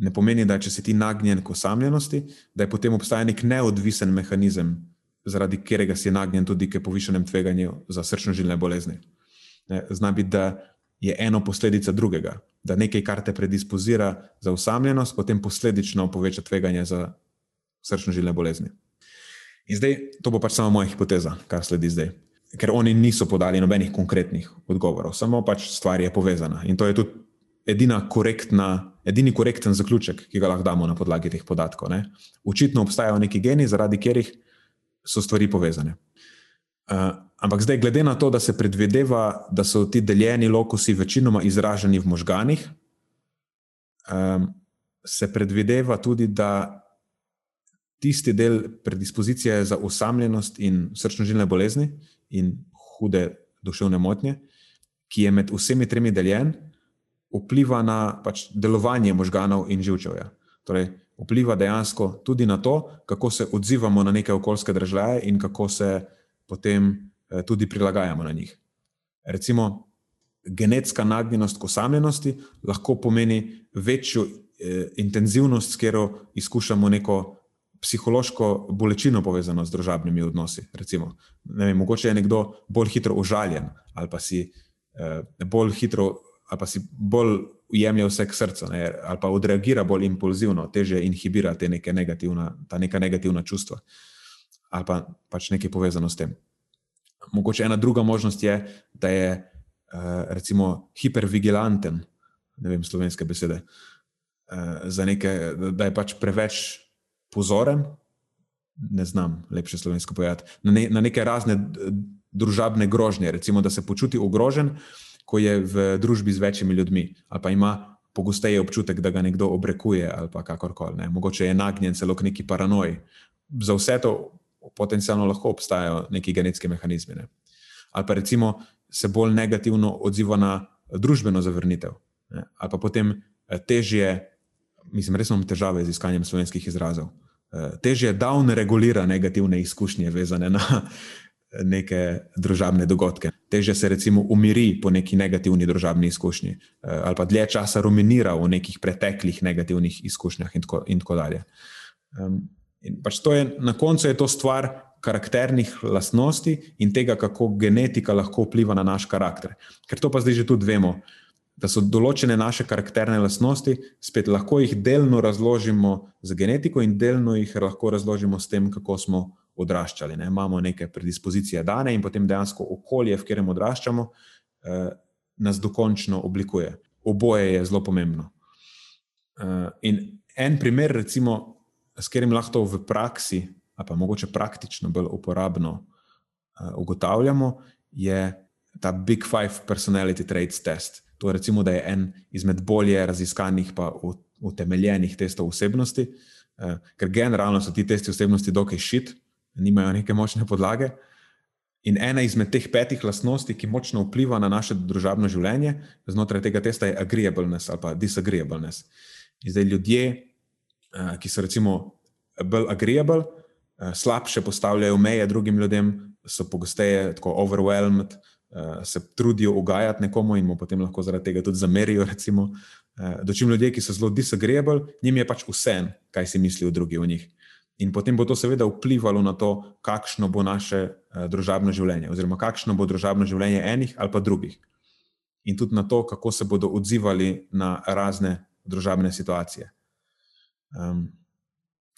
ne pomeni, da če si ti nagnjen k osamljenosti, da je potem obstaja nek neodvisen mehanizem, zaradi katerega si nagnjen tudi k povišenem tveganju za srčno-žilne bolezni. Ne, zna biti, da je eno posledica drugega, da nekaj, kar te predispozira za osamljenost, potem posledično poveča tveganje za srčno-žilne bolezni. In zdaj, to bo pač samo moja hipoteza, kar sledi zdaj. Ker oni niso podali nobenih konkretnih odgovorov, samo pač stvar je povezana. In to je tudi edina korektna, edini korekten zaključek, ki ga lahko damo na podlagi teh podatkov. Ne? Očitno obstajajo neki geni, zaradi katerih so stvari povezane. Uh, ampak zdaj, glede na to, da se predvideva, da so ti deljeni lokusi večinoma izraženi v možganih, um, se predvideva tudi, da tisti del predispozicije za osamljenost in srčno-žilne bolezni in hude duševne motnje, ki je med vsemi tremi deljen, vpliva na pač, delovanje možganov in živčevja. Torej, vpliva dejansko tudi na to, kako se odzivamo na neke okoljske države in kako se potem eh, tudi prilagajamo na njih. Recimo, genetska nagnjenost k osamljenosti lahko pomeni večjo eh, intenzivnost, s katero izkušamo neko psihološko bolečino povezano z družabnimi odnosi. Recimo, vem, mogoče je nekdo bolj hitro užaljen ali pa si eh, bolj hitro ali pa si bolj jemlje vse k srcu ne, ali pa odreagira bolj impulzivno, teže inhibira te neke negativna, ta neka negativna čustva ali pa pač nekaj povezano s tem. Mogoče ena druga možnost je, da je eh, recimo hipervigilanten, ne vem slovenske besede, eh, neke, da je pač preveč pozoren, ne znam lepše slovensko povedati, na, ne, na neke razne družabne grožnje, recimo, da se počuti ogrožen, ko je v družbi z večjimi ljudmi, ali pa ima pogosteje občutek, da ga nekdo obrekuje ali pa kakorkoli. Ne. Mogoče je nagnjen celo k neki paranoji. Za vse to potencialno lahko obstajajo neki genetski mehanizmi. Ne. Ali pa recimo se bolj negativno odziva na družbeno zavrnitev, ne. ali pa potem eh, težje mislim, res imam težave z iskanjem slovenskih izrazov. Eh, težje down regulira negativne izkušnje, vezane na neke družabne dogodke. Težje se recimo umiri po neki negativni družabni izkušnji, eh, ali pa dlje časa ruminira v nekih preteklih negativnih izkušnjah, in tako, in tako dalje. In pač to je na koncu je to stvar karakternih lastnosti in tega, kako genetika lahko vpliva na naš karakter. Ker to pa zdaj že tudi vemo, da so določene naše karakterne lastnosti, spet lahko jih delno razložimo z genetiko in delno jih lahko razložimo s tem, kako smo odraščali. Ne? Imamo neke predispozicije dane in potem dejansko okolje, v katerem odraščamo, eh, nas dokončno oblikuje. Oboje je zelo pomembno. Eh, in en primer, recimo, s katerim lahko v praksi, ali pa mogoče praktično bolj uporabno eh, ugotavljamo, je ta Big Five Personality Traits test. To recimo, da je en izmed bolje raziskanih pa utemeljenih testov osebnosti, eh, ker generalno so ti testi osebnosti dokaj šit, nimajo neke močne podlage. In ena izmed teh petih lastnosti, ki močno vpliva na naše družabno življenje, znotraj tega testa je agreeableness ali pa disagreeableness. In zdaj ljudje, eh, ki so recimo bolj agreeable, eh, slabše postavljajo meje drugim ljudem, so pogosteje tako overwhelmed, se trudijo ugajati nekomu in mu potem lahko zaradi tega tudi zamerijo. Recimo, dočim ljudje, ki so zelo disagreeable, njim je pač vse, kaj si mislijo drugi o njih. In potem bo to seveda vplivalo na to, kakšno bo naše družabno življenje, oziroma kakšno bo družabno življenje enih ali pa drugih. In tudi na to, kako se bodo odzivali na razne družabne situacije. Um,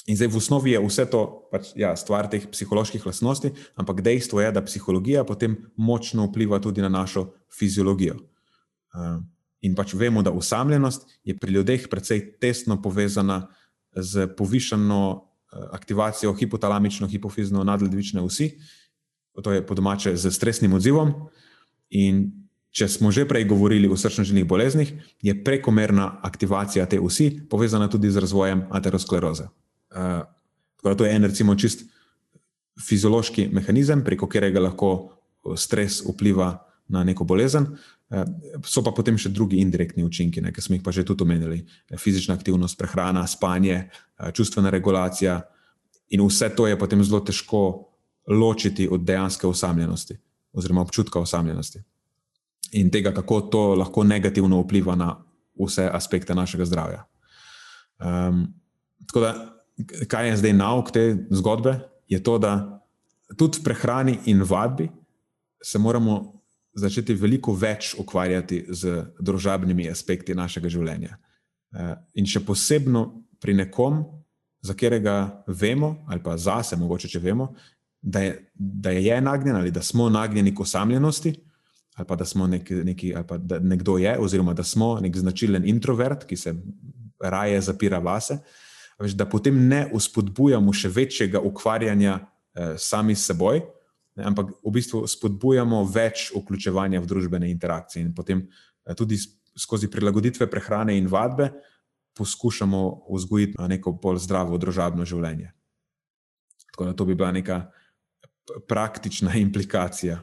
in zdaj v osnovi je vse to pač, ja, stvar teh psiholoških lastnosti, ampak dejstvo je, da psihologija potem močno vpliva tudi na našo fiziologijo. Um, in pač vemo, da usamljenost je pri ljudeh precej tesno povezana z povišeno uh, aktivacijo hipotalamično, hipofizno, nadledvične vsi, to je po domače z stresnim odzivom. In Če smo že prej govorili o srčno-žilnih boleznih, je prekomerna aktivacija te vsi povezana tudi z razvojem ateroskleroze. Uh, to je en, recimo, čist fiziološki mehanizem, preko katerega lahko eh, stres vpliva na neko bolezen. Uh, so pa potem še drugi indirektni učinki, ne, ki smo jih pa že tudi omenili: fizična aktivnost, prehrana, spanje, uh, čustvena regulacija. In vse to je potem zelo težko ločiti od dejanske osamljenosti oziroma občutka osamljenosti in tega, kako to lahko negativno vpliva na vse aspekte našega zdravja. Um, tako da, kaj je zdaj nauk te zgodbe? Je to, da tudi v prehrani in vadbi se moramo začeti veliko več ukvarjati z družabnimi aspekti našega življenja. Uh, in še posebno pri nekom, za katerega vemo, ali pa zase, mogoče če vemo, da je, da je nagnjen ali da smo nagnjeni k osamljenosti ali pa da smo neki, neki ali pa da nekdo je, oziroma da smo nek značilen introvert, ki se raje zapira vase, veš, da potem ne uspodbujamo še večjega ukvarjanja eh, sami s seboj, ne, ampak v bistvu spodbujamo več vključevanja v družbene interakcije in potem eh, tudi skozi prilagoditve prehrane in vadbe poskušamo vzgojiti neko bolj zdravo družabno življenje. Tako da to bi bila neka praktična [laughs] implikacija.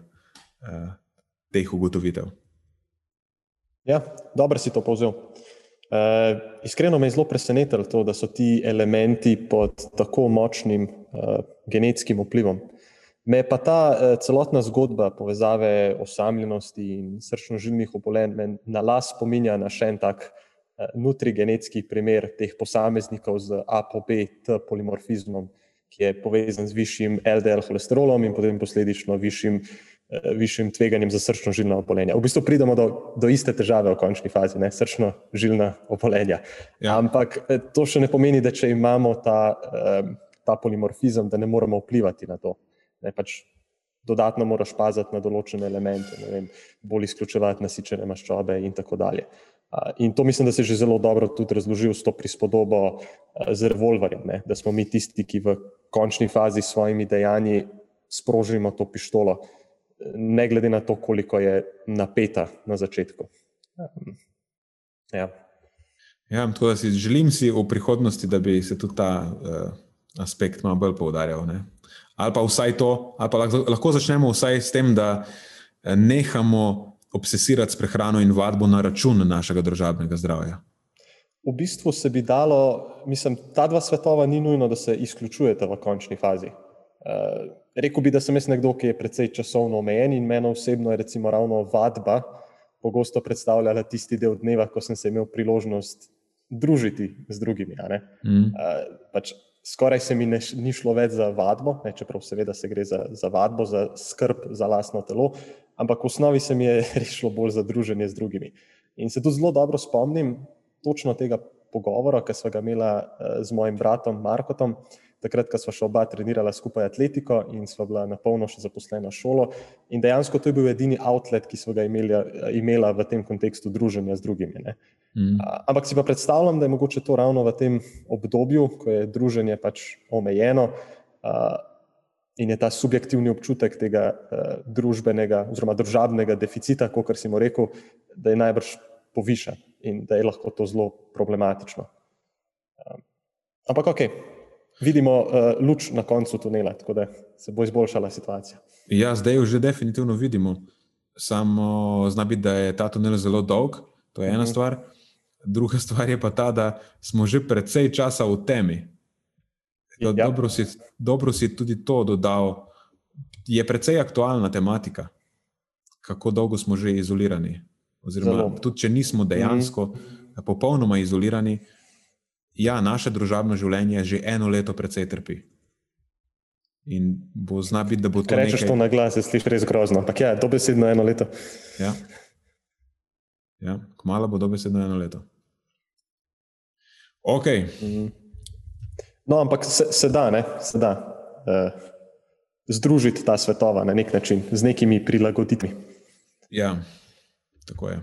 Uh, teh ugotovitev. Ja, dobro si to povzel. Uh, iskreno me je zelo presenetilo to, da so ti elementi pod tako močnim uh, genetskim vplivom. Me pa ta uh, celotna zgodba povezave osamljenosti in srčno-žilnih obolenj na las spominja na še en tak uh, nutrigenetski primer teh posameznikov z ApoB-T polimorfizmom, ki je povezan z višjim LDL holesterolom in potem posledično višjim višjim tveganjem za srčno-žilna obolenja. V bistvu pridemo do, do iste težave v končni fazi, ne srčno-žilna obolenja. Ja. Ampak eh, to še ne pomeni, da če imamo ta, eh, ta polimorfizem, da ne moremo vplivati na to. Ne, pač dodatno moraš paziti na določene elemente, vem, bolj izključevati nasičene maščobe in tako dalje. In to mislim, da se je že zelo dobro tudi razložil s to prispodobo z revolverjem, ne, da smo mi tisti, ki v končni fazi s svojimi dejanji sprožimo to pištolo ne glede na to, koliko je napeta na začetku. Ja. Ja, tako da si želim si v prihodnosti, da bi se tudi ta uh, aspekt malo bolj poudarjal. Ne? Ali pa vsaj to, ali pa lahko, lahko začnemo vsaj s tem, da eh, nehamo obsesirati s prehrano in vadbo na račun našega družabnega zdravja. V bistvu se bi dalo, mislim, ta dva svetova ni nujno, da se izključujeta v končni fazi. Uh, rekel bi, da sem jaz nekdo, ki je precej časovno omejen in meni osebno je recimo ravno vadba pogosto predstavljala tisti del dneva, ko sem se imel priložnost družiti z drugimi. Mm. Uh, pač skoraj se mi ne, ni šlo več za vadbo, ne, čeprav seveda se gre za, za vadbo, za skrb za lastno telo, ampak v osnovi se mi je [laughs] res šlo bolj za druženje z drugimi. In se tu zelo dobro spomnim točno tega pogovora, ki smo ga imeli z mojim bratom Markotom, takrat, ko smo še oba trenirala skupaj atletiko in smo bila na polno še zaposlena šolo. In dejansko to je bil edini outlet, ki smo ga imeli, imela v tem kontekstu druženja z drugimi. Mm. Ampak si pa predstavljam, da je mogoče to ravno v tem obdobju, ko je druženje pač omejeno. In je ta subjektivni občutek tega uh, družbenega, oziroma družabnega deficita, kot si mu rekel, da je najbrž povišen in da je lahko to zelo problematično. Um, ampak, ok, vidimo uh, luč na koncu tunela, tako da se bo izboljšala situacija. Ja, zdaj jo že definitivno vidimo. Samo zna biti, da je ta tunel zelo dolg, to je ena mhm. -huh. stvar. Druga [laughs] stvar je pa ta, da smo že precej časa v temi. Ja. Dobro, si, dobro si tudi to dodal. Je precej aktualna tematika, kako dolgo smo že izolirani. Oziroma, tudi če nismo dejansko mhm. -huh. popolnoma izolirani, uh, ja, naše družabno življenje že eno leto precej trpi. In bo zna biti, da bo to. Če rečeš nekaj... to na glas, se sliši res grozno, ampak ja, dobesedno eno leto. Ja, ja kmalo bo dobesedno eno leto. Ok. Mhm. No, ampak se, se da, ne? se da uh, združiti ta svetova na nek način z nekimi prilagoditvami. Ja, tako je.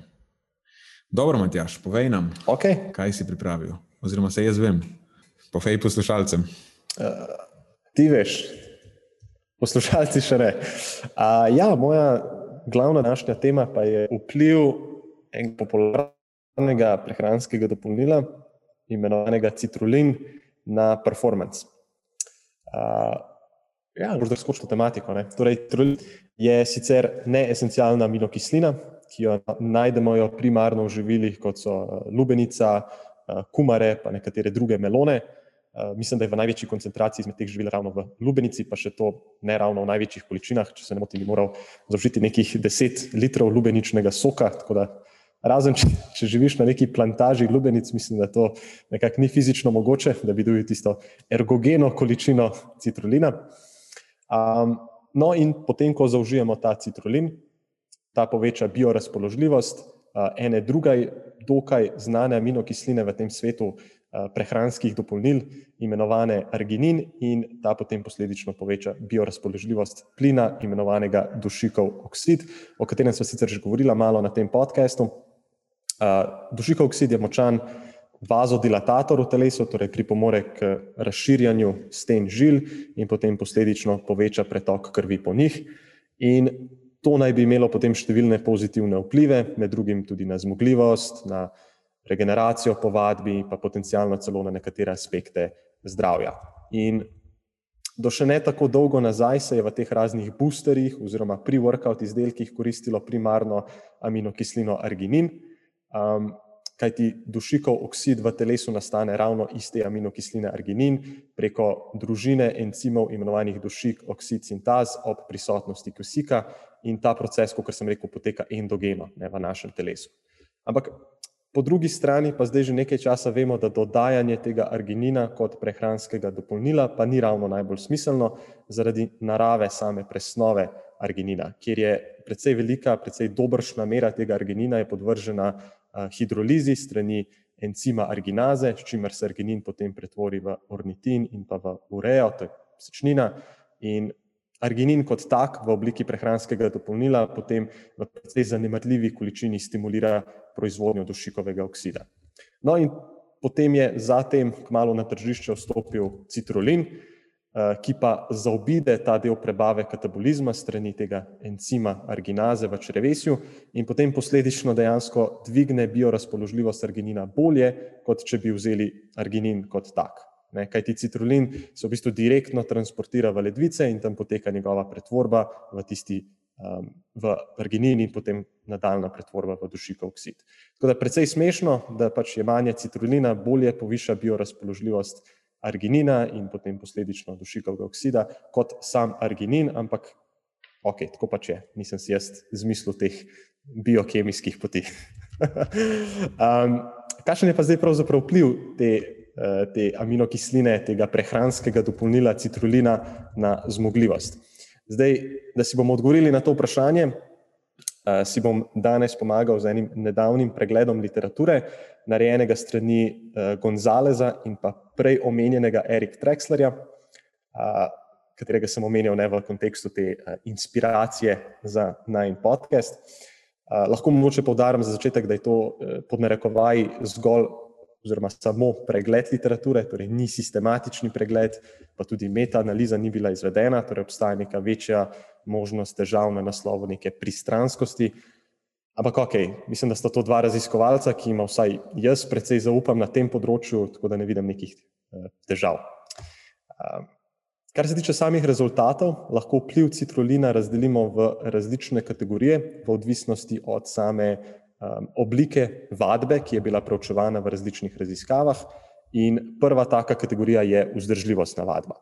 Dobro, Matjaš, povej nam, okay. kaj si pripravil oziroma se jaz vem, po fej poslušalcem. Uh, ti veš, poslušalci še ne. Uh, ja, moja glavna današnja tema pa je vpliv enega popularnega prehranskega dopolnila, imenovanega citrulin, na performance. Uh, ja, možno skočno tematiko. Ne? Torej, citrulin je sicer neesencialna aminokislina, ki jo najdemo primarno v živilih, kot so lubenica, Eh, kumare, pa nekatere druge melone. Eh, mislim, da je v največji koncentraciji izmed teh živil ravno v lubenici, pa še to ne ravno v največjih količinah. Če se ne motim, bi moral zaužiti nekih 10 litrov lubeničnega soka. Da, razen če, če živiš na neki plantaži lubenic, mislim, da to nekako ni fizično mogoče, da bi dobil tisto ergogeno količino citrulina. Um, no, in potem, ko zaužijemo ta citrulin, ta poveča biorazpoložljivost ene druge dokaj znane aminokisline v tem svetu eh, prehranskih dopolnil, imenovane arginin, in ta potem posledično poveča biorazpoložljivost plina, imenovanega dušikov oksid, o katerem smo sicer že govorili malo na tem podkastu. Dušikov oksid je močan vazodilatator v telesu, torej pripomore k razširjanju sten žil in potem posledično poveča pretok krvi po njih. In To naj bi imelo potem številne pozitivne vplive, med drugim tudi na zmogljivost, na regeneracijo po vadbi, pa potencialno celo na nekatere aspekte zdravja. In do še ne tako dolgo nazaj se je v teh raznih boosterjih oziroma pri workout izdelkih koristilo primarno aminokislino arginin. Um, kajti dušikov oksid v telesu nastane ravno iz te aminokisline arginin preko družine encimov imenovanih dušik oksid sintaz ob prisotnosti kisika in ta proces, kot sem rekel, poteka endogeno ne, v našem telesu. Ampak po drugi strani pa zdaj že nekaj časa vemo, da dodajanje tega arginina kot prehranskega dopolnila pa ni ravno najbolj smiselno zaradi narave same presnove arginina, kjer je precej velika, precej dobršna mera tega arginina je podvržena hidrolizi strani encima arginaze, s čimer se arginin potem pretvori v ornitin in pa v urejo, to je sečnina. In arginin kot tak v obliki prehranskega dopolnila potem v precej zanemarljivi količini stimulira proizvodnjo dušikovega oksida. No in potem je zatem kmalo na tržišče vstopil citrulin, Eh, ki pa zaobide ta del prebave katabolizma strani tega encima arginaze v črevesju in potem posledično dejansko dvigne biorazpoložljivost arginina bolje, kot če bi vzeli arginin kot tak. Ne, kajti citrulin se v bistvu direktno transportira v ledvice in tam poteka njegova pretvorba v tisti um, v arginin in potem nadaljna pretvorba v dušikov oksid. Tako da je precej smešno, da pač jemanje citrulina bolje poviša biorazpoložljivost arginina in potem posledično dušikovega oksida kot sam arginin, ampak ok, tako pač je, nisem si jaz zmislil teh biokemijskih poti. [laughs] um, kakšen je pa zdaj pravzaprav vpliv te te aminokisline, tega prehranskega dopolnila citrulina na zmogljivost. Zdaj, da si bomo odgovorili na to vprašanje, si bom danes pomagal z enim nedavnim pregledom literature, narejenega strani Gonzaleza in pa prej omenjenega Erika Trexlerja, katerega sem omenjal ne v kontekstu te inspiracije za najn podcast. Lahko mogoče povdarim za začetek, da je to pod narekovaji zgolj oziroma samo pregled literature, torej ni sistematični pregled, pa tudi metaanaliza ni bila izvedena, torej obstaja neka večja možnost težav na naslovu neke pristranskosti. Ampak ok, mislim, da sta to dva raziskovalca, ki ima vsaj jaz precej zaupam na tem področju, tako da ne vidim nekih težav. Kar se tiče samih rezultatov, lahko vpliv citrulina razdelimo v različne kategorije, v odvisnosti od same um, oblike vadbe, ki je bila preučevana v različnih raziskavah. In prva taka kategorija je vzdržljivostna vadba.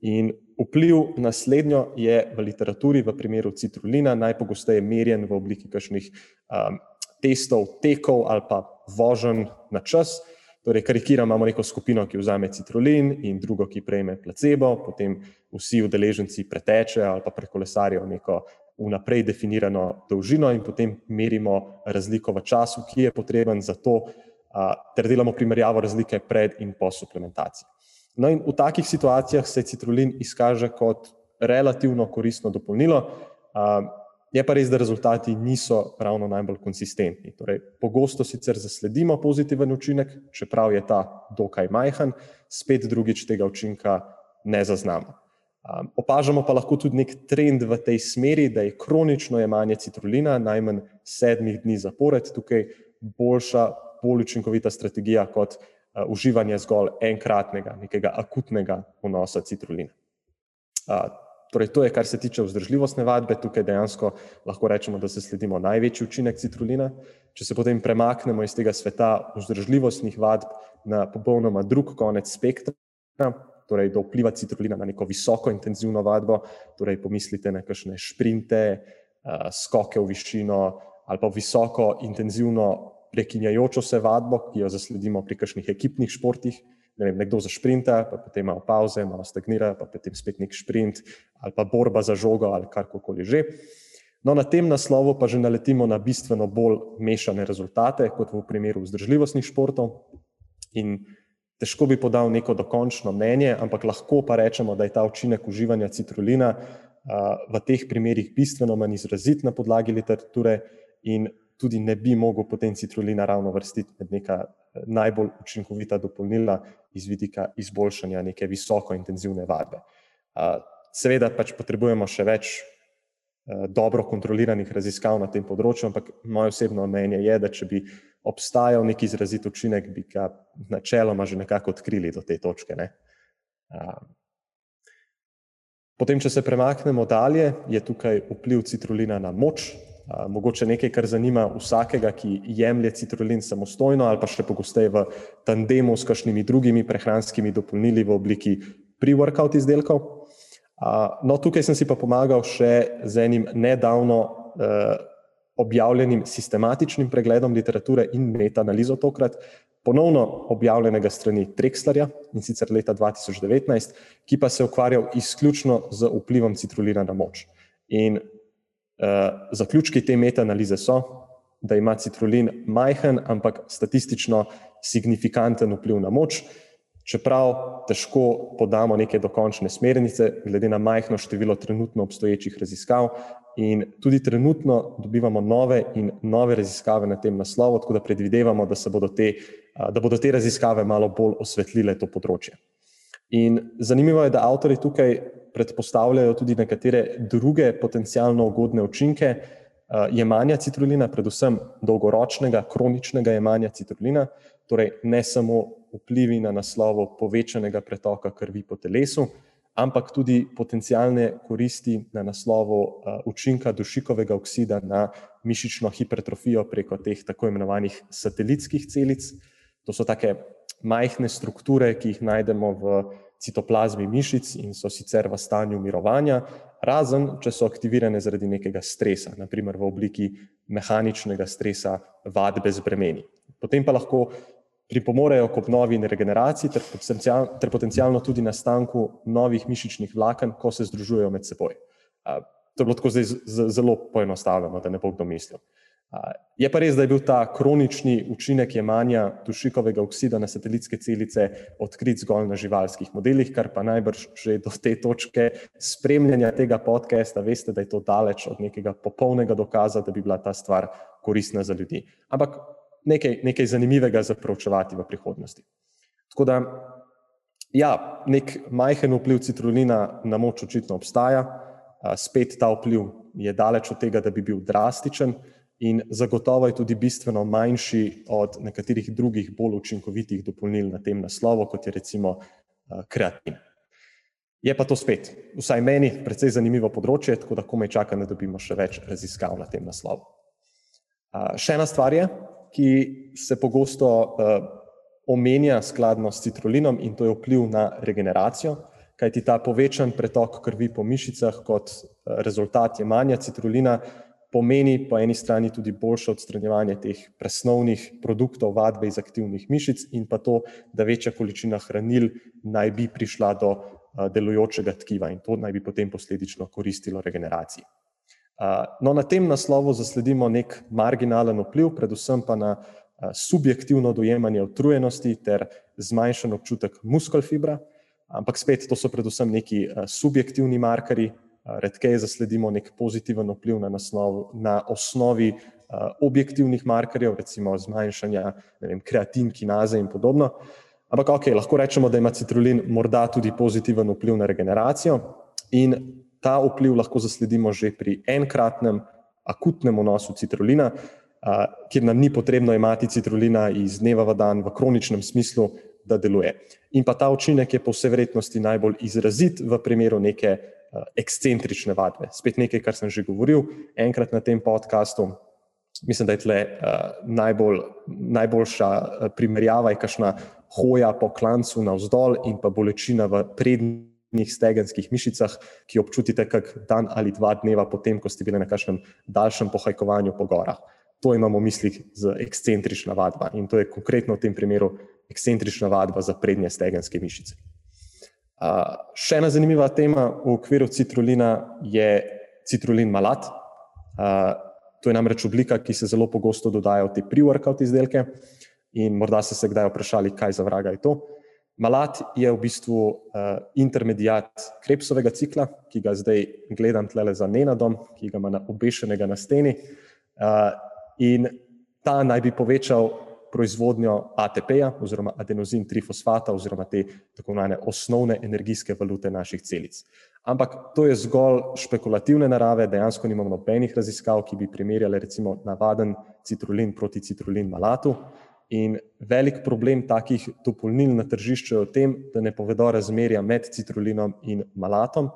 In vpliv na slednjo je v literaturi, v primeru citrulina, najpogosteje merjen v obliki kakšnih um, testov, tekov ali pa vožen na čas. Torej, karikiramo, imamo neko skupino, ki vzame citrulin, in drugo, ki prejme placebo, potem vsi udeleženci pretečejo ali pa prekolesarijo neko vnaprej definirano dolžino in potem merimo razliko v času, ki je potreben za to, ter delamo primerjavo razlike pred in po suplementaciji. No, in v takih situacijah se citrulin izkaže kot relativno koristno dopolnilo. Je pa res, da rezultati niso ravno najbolj konsistentni. Torej, pogosto sicer zasledimo pozitiven učinek, čeprav je ta dokaj majhen, spet drugič tega učinka ne zaznamo. Um, opažamo pa lahko tudi nek trend v tej smeri, da je kronično jemanje citrulina najmanj sedmih dni zapored tukaj boljša, bolj učinkovita strategija kot uh, uživanje zgolj enkratnega, nekega akutnega vnosa citrulina. Uh, torej, to je, kar se tiče vzdržljivostne vadbe, tukaj dejansko lahko rečemo, da se sledimo največji učinek citrulina. Če se potem premaknemo iz tega sveta vzdržljivostnih vadb na popolnoma drug konec spektra, torej do vpliva citrulina na neko visoko intenzivno vadbo, torej pomislite na kakšne šprinte, skoke v višino ali pa visoko intenzivno prekinjajočo se vadbo, ki jo zasledimo pri kakšnih ekipnih športih. Ne vem, nekdo za šprinta, pa potem malo pauze, malo stagnira, pa potem spet nek šprint ali pa borba za žogo ali karkoli že. No, na tem naslovu pa že naletimo na bistveno bolj mešane rezultate kot v primeru vzdržljivostnih športov. In Težko bi podal neko dokončno mnenje, ampak lahko pa rečemo, da je ta učinek uživanja citrulina v teh primerih bistveno manj izrazit na podlagi literature in tudi ne bi mogel potem citrulina ravno vrstiti med neka najbolj učinkovita dopolnila iz vidika izboljšanja neke visoko intenzivne vadbe. Seveda pač potrebujemo še več dobro kontroliranih raziskav na tem področju, ampak moje osebno mnenje je, da če bi obstajal neki izrazit učinek, bi ga načeloma že nekako odkrili do te točke. Ne? Potem, če se premaknemo dalje, je tukaj vpliv citrulina na moč. Mogoče nekaj, kar zanima vsakega, ki jemlje citrulin samostojno ali pa še pogosteje v tandemu s kakšnimi drugimi prehranskimi dopolnili v obliki pre-workout izdelkov. No, tukaj sem si pa pomagal še z enim nedavno objavljenim sistematičnim pregledom literature in metaanalizo tokrat, ponovno objavljenega strani Trexlerja in sicer leta 2019, ki pa se je ukvarjal izključno z vplivom citrulina na moč. In uh, zaključki te metaanalize so, da ima citrulin majhen, ampak statistično signifikanten vpliv na moč, čeprav težko podamo neke dokončne smernice, glede na majhno število trenutno obstoječih raziskav, in tudi trenutno dobivamo nove in nove raziskave na tem naslovu, tako da predvidevamo, da, bodo te, da bodo te raziskave malo bolj osvetlile to področje. In zanimivo je, da avtori tukaj predpostavljajo tudi nekatere druge potencijalno ugodne učinke jemanja citrulina, predvsem dolgoročnega, kroničnega jemanja citrulina, torej ne samo vplivi na naslovo povečanega pretoka krvi po telesu, ampak tudi potencijalne koristi na naslovu uh, učinka dušikovega oksida na mišično hipertrofijo preko teh tako imenovanih satelitskih celic. To so take majhne strukture, ki jih najdemo v citoplazmi mišic in so sicer v stanju mirovanja, razen če so aktivirane zaradi nekega stresa, naprimer v obliki mehaničnega stresa vadbe z bremeni. Potem pa lahko pripomorejo k obnovi in regeneraciji ter, potencial, ter potencialno tudi nastanku novih mišičnih vlaken, ko se združujejo med seboj. To je bilo tako zdaj zelo poenostavljeno, da ne bo kdo mislil. Je pa res, da je bil ta kronični učinek jemanja dušikovega oksida na satelitske celice odkrit zgolj na živalskih modelih, kar pa najbrž že do te točke spremljanja tega podcasta veste, da je to daleč od nekega popolnega dokaza, da bi bila ta stvar koristna za ljudi. Ampak nekaj, nekaj zanimivega za preučevati v prihodnosti. Tako da, ja, nek majhen vpliv citrulina na moč očitno obstaja, spet ta vpliv je daleč od tega, da bi bil drastičen in zagotovo je tudi bistveno manjši od nekaterih drugih bolj učinkovitih dopolnil na tem naslovu, kot je recimo kreatin. Je pa to spet, vsaj meni, precej zanimivo področje, tako da komaj čakam, da dobimo še več raziskav na tem naslovu. Še ena stvar je, ki se pogosto uh, omenja skladno s citrulinom in to je vpliv na regeneracijo, kajti ta povečan pretok krvi po mišicah kot rezultat jemanja citrulina pomeni po eni strani tudi boljše odstranjevanje teh presnovnih produktov vadbe iz aktivnih mišic in pa to, da večja količina hranil naj bi prišla do delujočega tkiva in to naj bi potem posledično koristilo regeneraciji. No, na tem naslovu zasledimo nek marginalen vpliv, predvsem pa na subjektivno dojemanje utrujenosti ter zmanjšan občutek muskelfibra, ampak spet to so predvsem neki subjektivni markeri, redkeje zasledimo nek pozitiven vpliv na, naslov, na osnovi objektivnih markerjev, recimo zmanjšanja vem, kreatin, kinaze in podobno. Ampak ok, lahko rečemo, da ima citrulin morda tudi pozitiven vpliv na regeneracijo. In ta vpliv lahko zasledimo že pri enkratnem akutnem vnosu citrulina, kjer nam ni potrebno imati citrulina iz dneva v dan v kroničnem smislu, da deluje. In pa ta učinek je po vsej verjetnosti najbolj izrazit v primeru neke ekscentrične vadbe. Spet nekaj, kar sem že govoril enkrat na tem podkastu. Mislim, da je tle uh, najbolj, najboljša primerjava, je kašna hoja po klancu navzdol in pa bolečina v prednjih stegenskih mišicah, ki občutite kak dan ali dva dneva potem, ko ste bili na kakšnem daljšem pohajkovanju po gorah. To imamo v mislih z ekscentrična vadba in to je konkretno v tem primeru ekscentrična vadba za prednje stegenske mišice še ena zanimiva tema v okviru citrulina je citrulin malat. Uh, to je namreč oblika, ki se zelo pogosto dodaja v te pre-workout izdelke in morda ste se kdaj vprašali, kaj za vraga je to. Malat je v bistvu uh, intermediat krepsovega cikla, ki ga zdaj gledam tle za nenadom, ki ga ima na obešenega na steni. Uh, in ta naj bi povečal proizvodnjo ATP-ja oziroma adenozin trifosfata oziroma te tako imenovane osnovne energijske valute naših celic. Ampak to je zgolj špekulativne narave, dejansko nimamo nobenih raziskav, ki bi primerjali recimo navaden citrulin proti citrulin malatu. In velik problem takih dopolnil na tržišču je v tem, da ne povedo razmerja med citrulinom in malatom,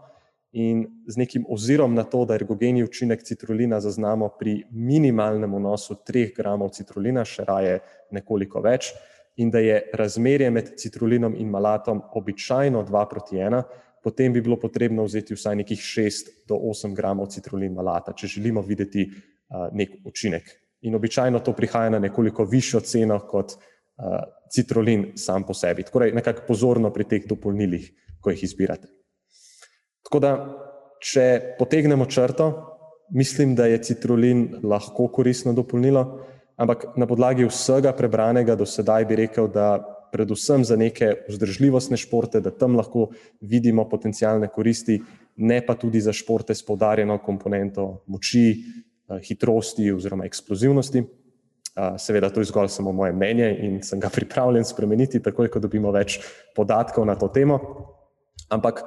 in z nekim ozirom na to, da ergogeni učinek citrulina zaznamo pri minimalnem vnosu 3 gramov citrulina, še raje nekoliko več, in da je razmerje med citrulinom in malatom običajno 2 proti 1, potem bi bilo potrebno vzeti vsaj nekih 6 do 8 gramov citrulin malata, če želimo videti uh, nek učinek. In običajno to prihaja na nekoliko višjo ceno kot uh, citrulin sam po sebi. Torej, nekako pozorno pri teh dopolnilih, ko jih izbirate. Tako da, če potegnemo črto, mislim, da je citrulin lahko koristno dopolnilo, ampak na podlagi vsega prebranega do sedaj bi rekel, da predvsem za neke vzdržljivostne športe, da tam lahko vidimo potencijalne koristi, ne pa tudi za športe s podarjeno komponento moči, hitrosti oziroma eksplozivnosti. Eh, seveda, to je zgolj samo moje mnenje in sem ga [laughs] pripravljen spremeniti, takoj, ko dobimo več podatkov na to temo. Ampak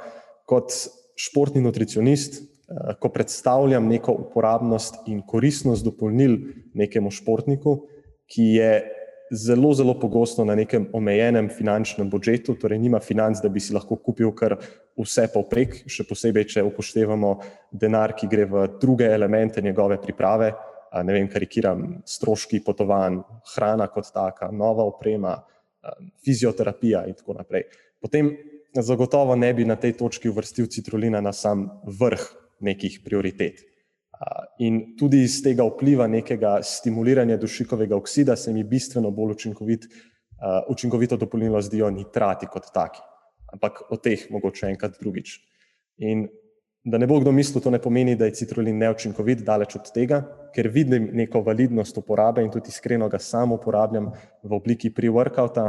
kot športni nutricionist, eh, ko predstavljam neko uporabnost in koristnost dopolnil nekemu športniku, ki je zelo, zelo pogosto na nekem omejenem finančnem budžetu, torej nima financ, da bi si lahko kupil kar vse povprek, še posebej, če upoštevamo denar, ki gre v druge elemente njegove priprave, ne vem, karikiram, stroški potovanj, hrana kot taka, nova oprema, fizioterapija in tako naprej. Potem zagotovo ne bi na tej točki uvrstil citrulina na sam vrh nekih prioritet. In tudi iz tega vpliva nekega stimuliranja dušikovega oksida se mi bistveno bolj učinkovit učinkovito dopolnilo zdijo nitrati kot taki. Ampak o teh mogoče enkrat drugič. In da ne bo kdo mislil, to ne pomeni, da je citrulin neučinkovit, daleč od tega, ker vidim neko validnost uporabe in tudi iskreno ga sam uporabljam v obliki pre-workouta,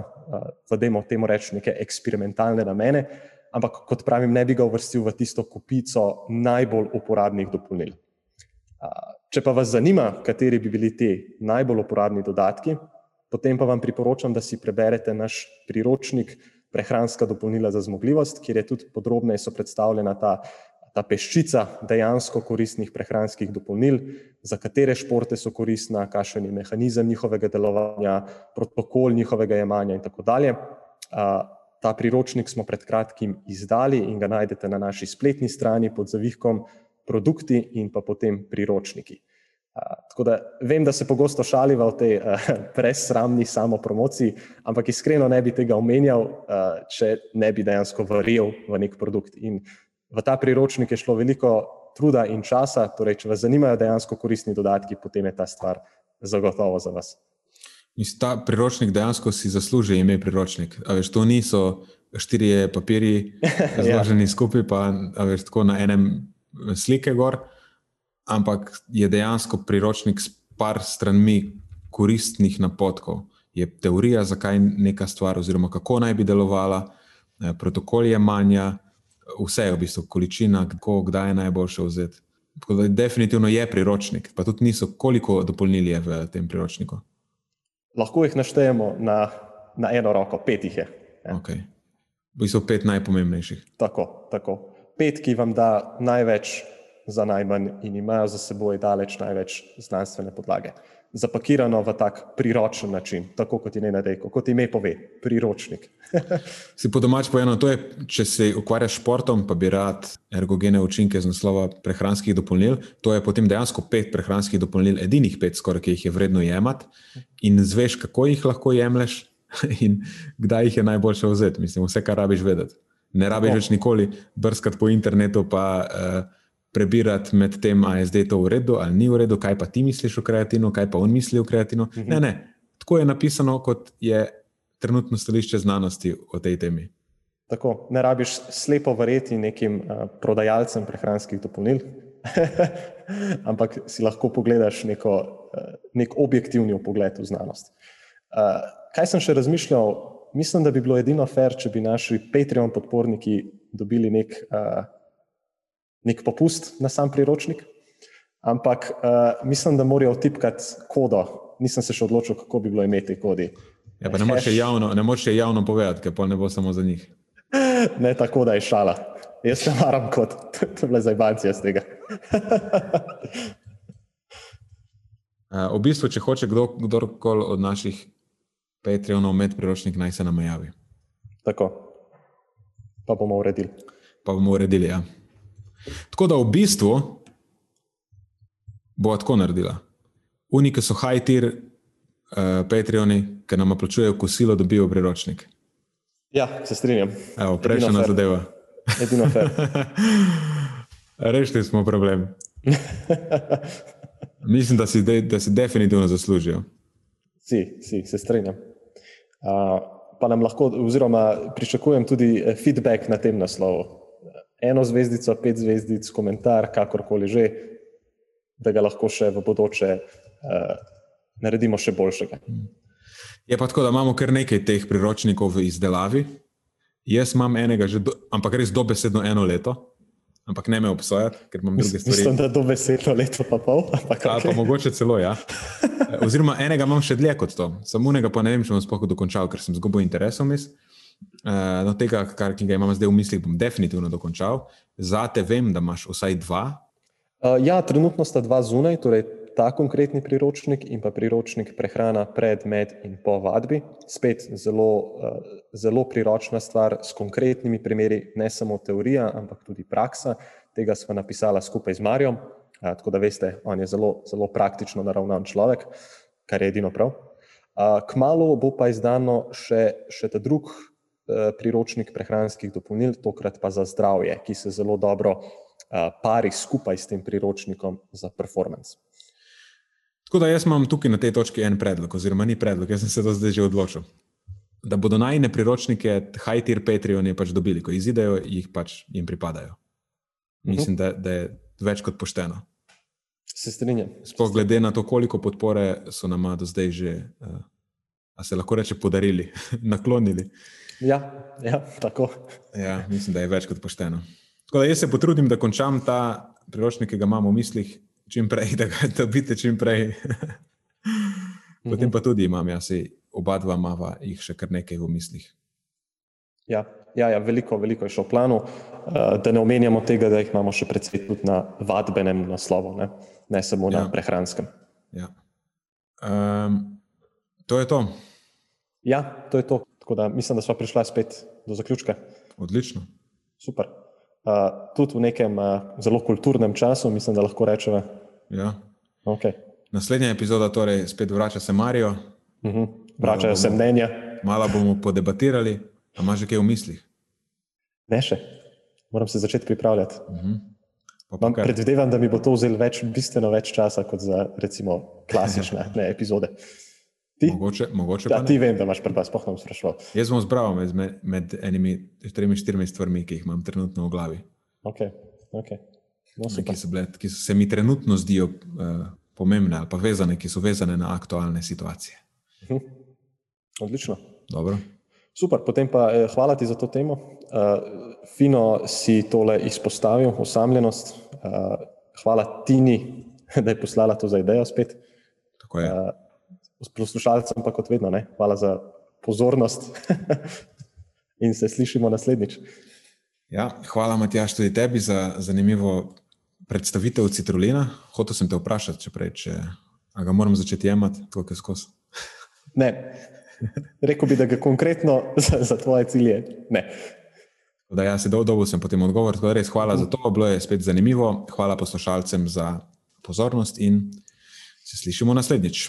da dajmo temu reči neke eksperimentalne namene, ampak kot pravim, ne bi ga uvrstil v tisto kupico najbolj uporabnih dopolnil. Če pa vas zanima, kateri bi bili ti najbolj uporabni dodatki, potem pa vam priporočam, da si preberete naš priročnik Prehranska dopolnila za zmogljivost, kjer je tudi podrobneje predstavljena ta ta peščica dejansko koristnih prehranskih dopolnil, za katere športe so koristna, kakšen je mehanizem njihovega delovanja, protokol njihovega jemanja in tako dalje. Ta priročnik smo pred kratkim izdali in ga najdete na naši spletni strani pod zavihkom produkti in pa potem priročniki. Tako da vem, da se pogosto šaliva v tej presramni samopromociji, ampak iskreno ne bi tega omenjal, če ne bi dejansko verjel v nek produkt. In v ta priročnik je šlo veliko truda in časa, torej, če vas zanimajo dejansko koristni dodatki, potem je ta stvar zagotovo za vas. Mislim, ta priročnik dejansko si zasluži ime priročnik. Veš, to niso štirje papirji, [laughs] zloženi ja. skupaj, pa veš, tako na enem slike gor, ampak je dejansko priročnik s par stranmi koristnih napotkov. Je teorija, zakaj neka stvar, oziroma kako naj bi delovala, eh, protokol je manja, vse je v bistvu količina, kako, kdaj je najboljše vzeti. Da, definitivno je priročnik, pa tudi niso, koliko dopolnili je v tem priročniku. Lahko jih naštejemo na, na eno roko, pet jih je. Okay. V bistvu pet najpomembnejših. Tako, tako. Pet, ki vam da največ za najmanj in imajo za seboj daleč največ znanstvene podlage zapakirano v tak priročen način, tako kot je ne nadejko, kot ime pove, priročnik. [laughs] si po domač povedano, to je, če se ukvarjaš s športom, pa bi rad ergogene učinke z naslova prehranskih dopolnil, to je potem dejansko pet prehranskih dopolnil, edinih pet, skoraj, ki jih je vredno jemati in zveš, kako jih lahko jemliš [laughs] in kdaj jih je najboljše vzeti. Mislim, vse, kar rabiš vedeti. Ne rabiš več nikoli brskati po internetu, pa uh, prebirati med tem, ali je zdaj to v redu ali ni v redu, kaj pa ti misliš o kreatinu, kaj pa on misli o kreatinu. Uh -huh. Ne, ne. Tako je napisano, kot je trenutno stališče znanosti o tej temi. Tako, ne rabiš slepo verjeti nekim uh, prodajalcem prehranskih dopolnil, [laughs] ampak si lahko pogledaš neko, uh, nek objektivni pogled v znanost. Uh, kaj sem še razmišljal? Mislim, da bi bilo edino fair, če bi naši Patreon podporniki dobili nek uh, nek popust na sam priročnik, ampak uh, mislim, da morajo vtipkati kodo. Nisem se še odločil, kako bi bilo imeti kodi. Ja, ne moreš javno, javno povedati, ker pa ne bo samo za njih. [laughs] Ne tako, da je šala. Jaz se maram kot, [laughs] to je bila zajbancija z tega. uh, [laughs] v bistvu, če hoče kdo, kdorkoli od naših Patreonov med priročnik, naj se nam javi. Tako. Pa bomo uredili. Pa bomo uredili, ja. Tako da v bistvu bo tako naredila. Uniki so high-tier uh, Patreoni, ki nam plačujejo kosilo, dobijo priročnik. Ja, se strinjam. Prejšnja zadeva. Edino fair. [laughs] Rešili smo problem. [laughs] Mislim, da si, de, da si definitivno zaslužijo. Si, si se strinjam. Pa nam lahko, oziroma pričakujem tudi eh, feedback na tem naslovu eno zvezdico, pet zvezdic, komentar, kakorkoli že, da ga lahko še v bodoče uh, naredimo še boljšega. Je pa tako, da imamo kar nekaj teh priročnikov v izdelavi. Jaz imam enega, do, ampak res dobesedno eno leto, ampak ne me obsojati, ker imam druge stvari. Mislim, da dobesedno leto pa pol. Pa, okay. pa mogoče celo ja. [laughs] Oziroma enega imam še dlje kot to, samo unega pa ne vem, če bom sploh dokončal, ker sem zgubil interesom. Mislim. Uh, no, tega, kar ga imam zdaj v mislih, bom definitivno dokončal. Zate vem, da imaš vsaj dva. Uh, ja, trenutno sta dva zunaj, torej ta konkretni priročnik in pa priročnik prehrana pred, med in po vadbi. Spet zelo, uh, zelo priročna stvar s konkretnimi primeri, ne samo teorija, ampak tudi praksa. Tega smo napisali skupaj z Marjom, uh, tako da veste, on je zelo, zelo praktično naravnan človek, kar je edino prav. Kmalo bo pa izdano še, še ta drugi Eh, priročnik prehranskih dopolnil, tokrat pa za zdravje, ki se zelo dobro eh, pari skupaj s tem priročnikom za performance. Tako da jaz imam tukaj na tej točki en predlog, oziroma ni predlog, jaz sem se do zdaj že odločil. da bodo najne priročnike, high-tier Patreoni pač dobili, ko izidejo, jih pač jim pripadajo. Mislim, da, da je več kot pošteno. Se strinjam. Sploh glede na to, koliko podpore so nam do zdaj že, uh, a se lahko reče, podarili, [laughs] naklonili. Ja, ja, tako. Ja, mislim, da je več kot pošteno. Tako da jaz se potrudim, da končam ta priročnik, ki ga imamo v mislih, čim prej, [laughs] da ga dobite čim prej. Potem pa tudi imam, jaz oba dva mava jih še kar nekaj v mislih. Ja, ja, ja veliko, veliko je še v planu. Uh, da ne omenjamo tega, da jih imamo še predvsej tudi na vadbenem naslovu, ne, ne samo ja. na prehranskem. Ja. Um, to je to. Ja, to je to. Tako da mislim, da smo prišli spet do zaključka. Odlično. Super. Uh, tudi v nekem uh, zelo kulturnem času, mislim, da lahko rečemo. Ja. Okay. Naslednja epizoda, torej spet vrača se Marijo. Uh mhm. -huh. Vračajo se mnenja. Malo bomo podebatirali. A imaš že kaj v mislih? Ne še, moram se začeti pripravljati. Uh -huh. Mam, predvidevam, da mi bo to vzelo več, bistveno več časa kot za recimo, klasične [laughs] ne, epizode. Ti? Mogoče, mogoče da, ti vem, da imaš prebaj, spoh nam sprašval. Jaz bom zbral med, med enimi tremi, štirimi stvarmi, ki jih imam trenutno v glavi. Okay. Okay. No, ki, so bile, ki so se mi trenutno zdijo uh, pomembne ali pa vezane, ki so vezane na aktualne situacije. Uh -huh. Odlično. Dobro. Super, potem pa eh, hvala ti za to temo. Uh, fino si tole izpostavil, osamljenost. Uh, hvala Tini, [laughs] da je poslala to za idejo spet. Tako je. Uh, poslušalcem pa kot vedno, ne? hvala za pozornost [laughs] in se slišimo naslednjič. Ja, hvala, Matjaš, tudi tebi za zanimivo predstavitev citrulina. Hotel sem te vprašati, če prej, če ga moram začeti jemati, tako je skozi. Ne, rekel bi, da ga konkretno za, za tvoje cilje ne. Da, ja, se dobil sem potem odgovor. Tako da res hvala za to, bilo je spet zanimivo. Hvala poslušalcem za pozornost in se slišimo naslednjič.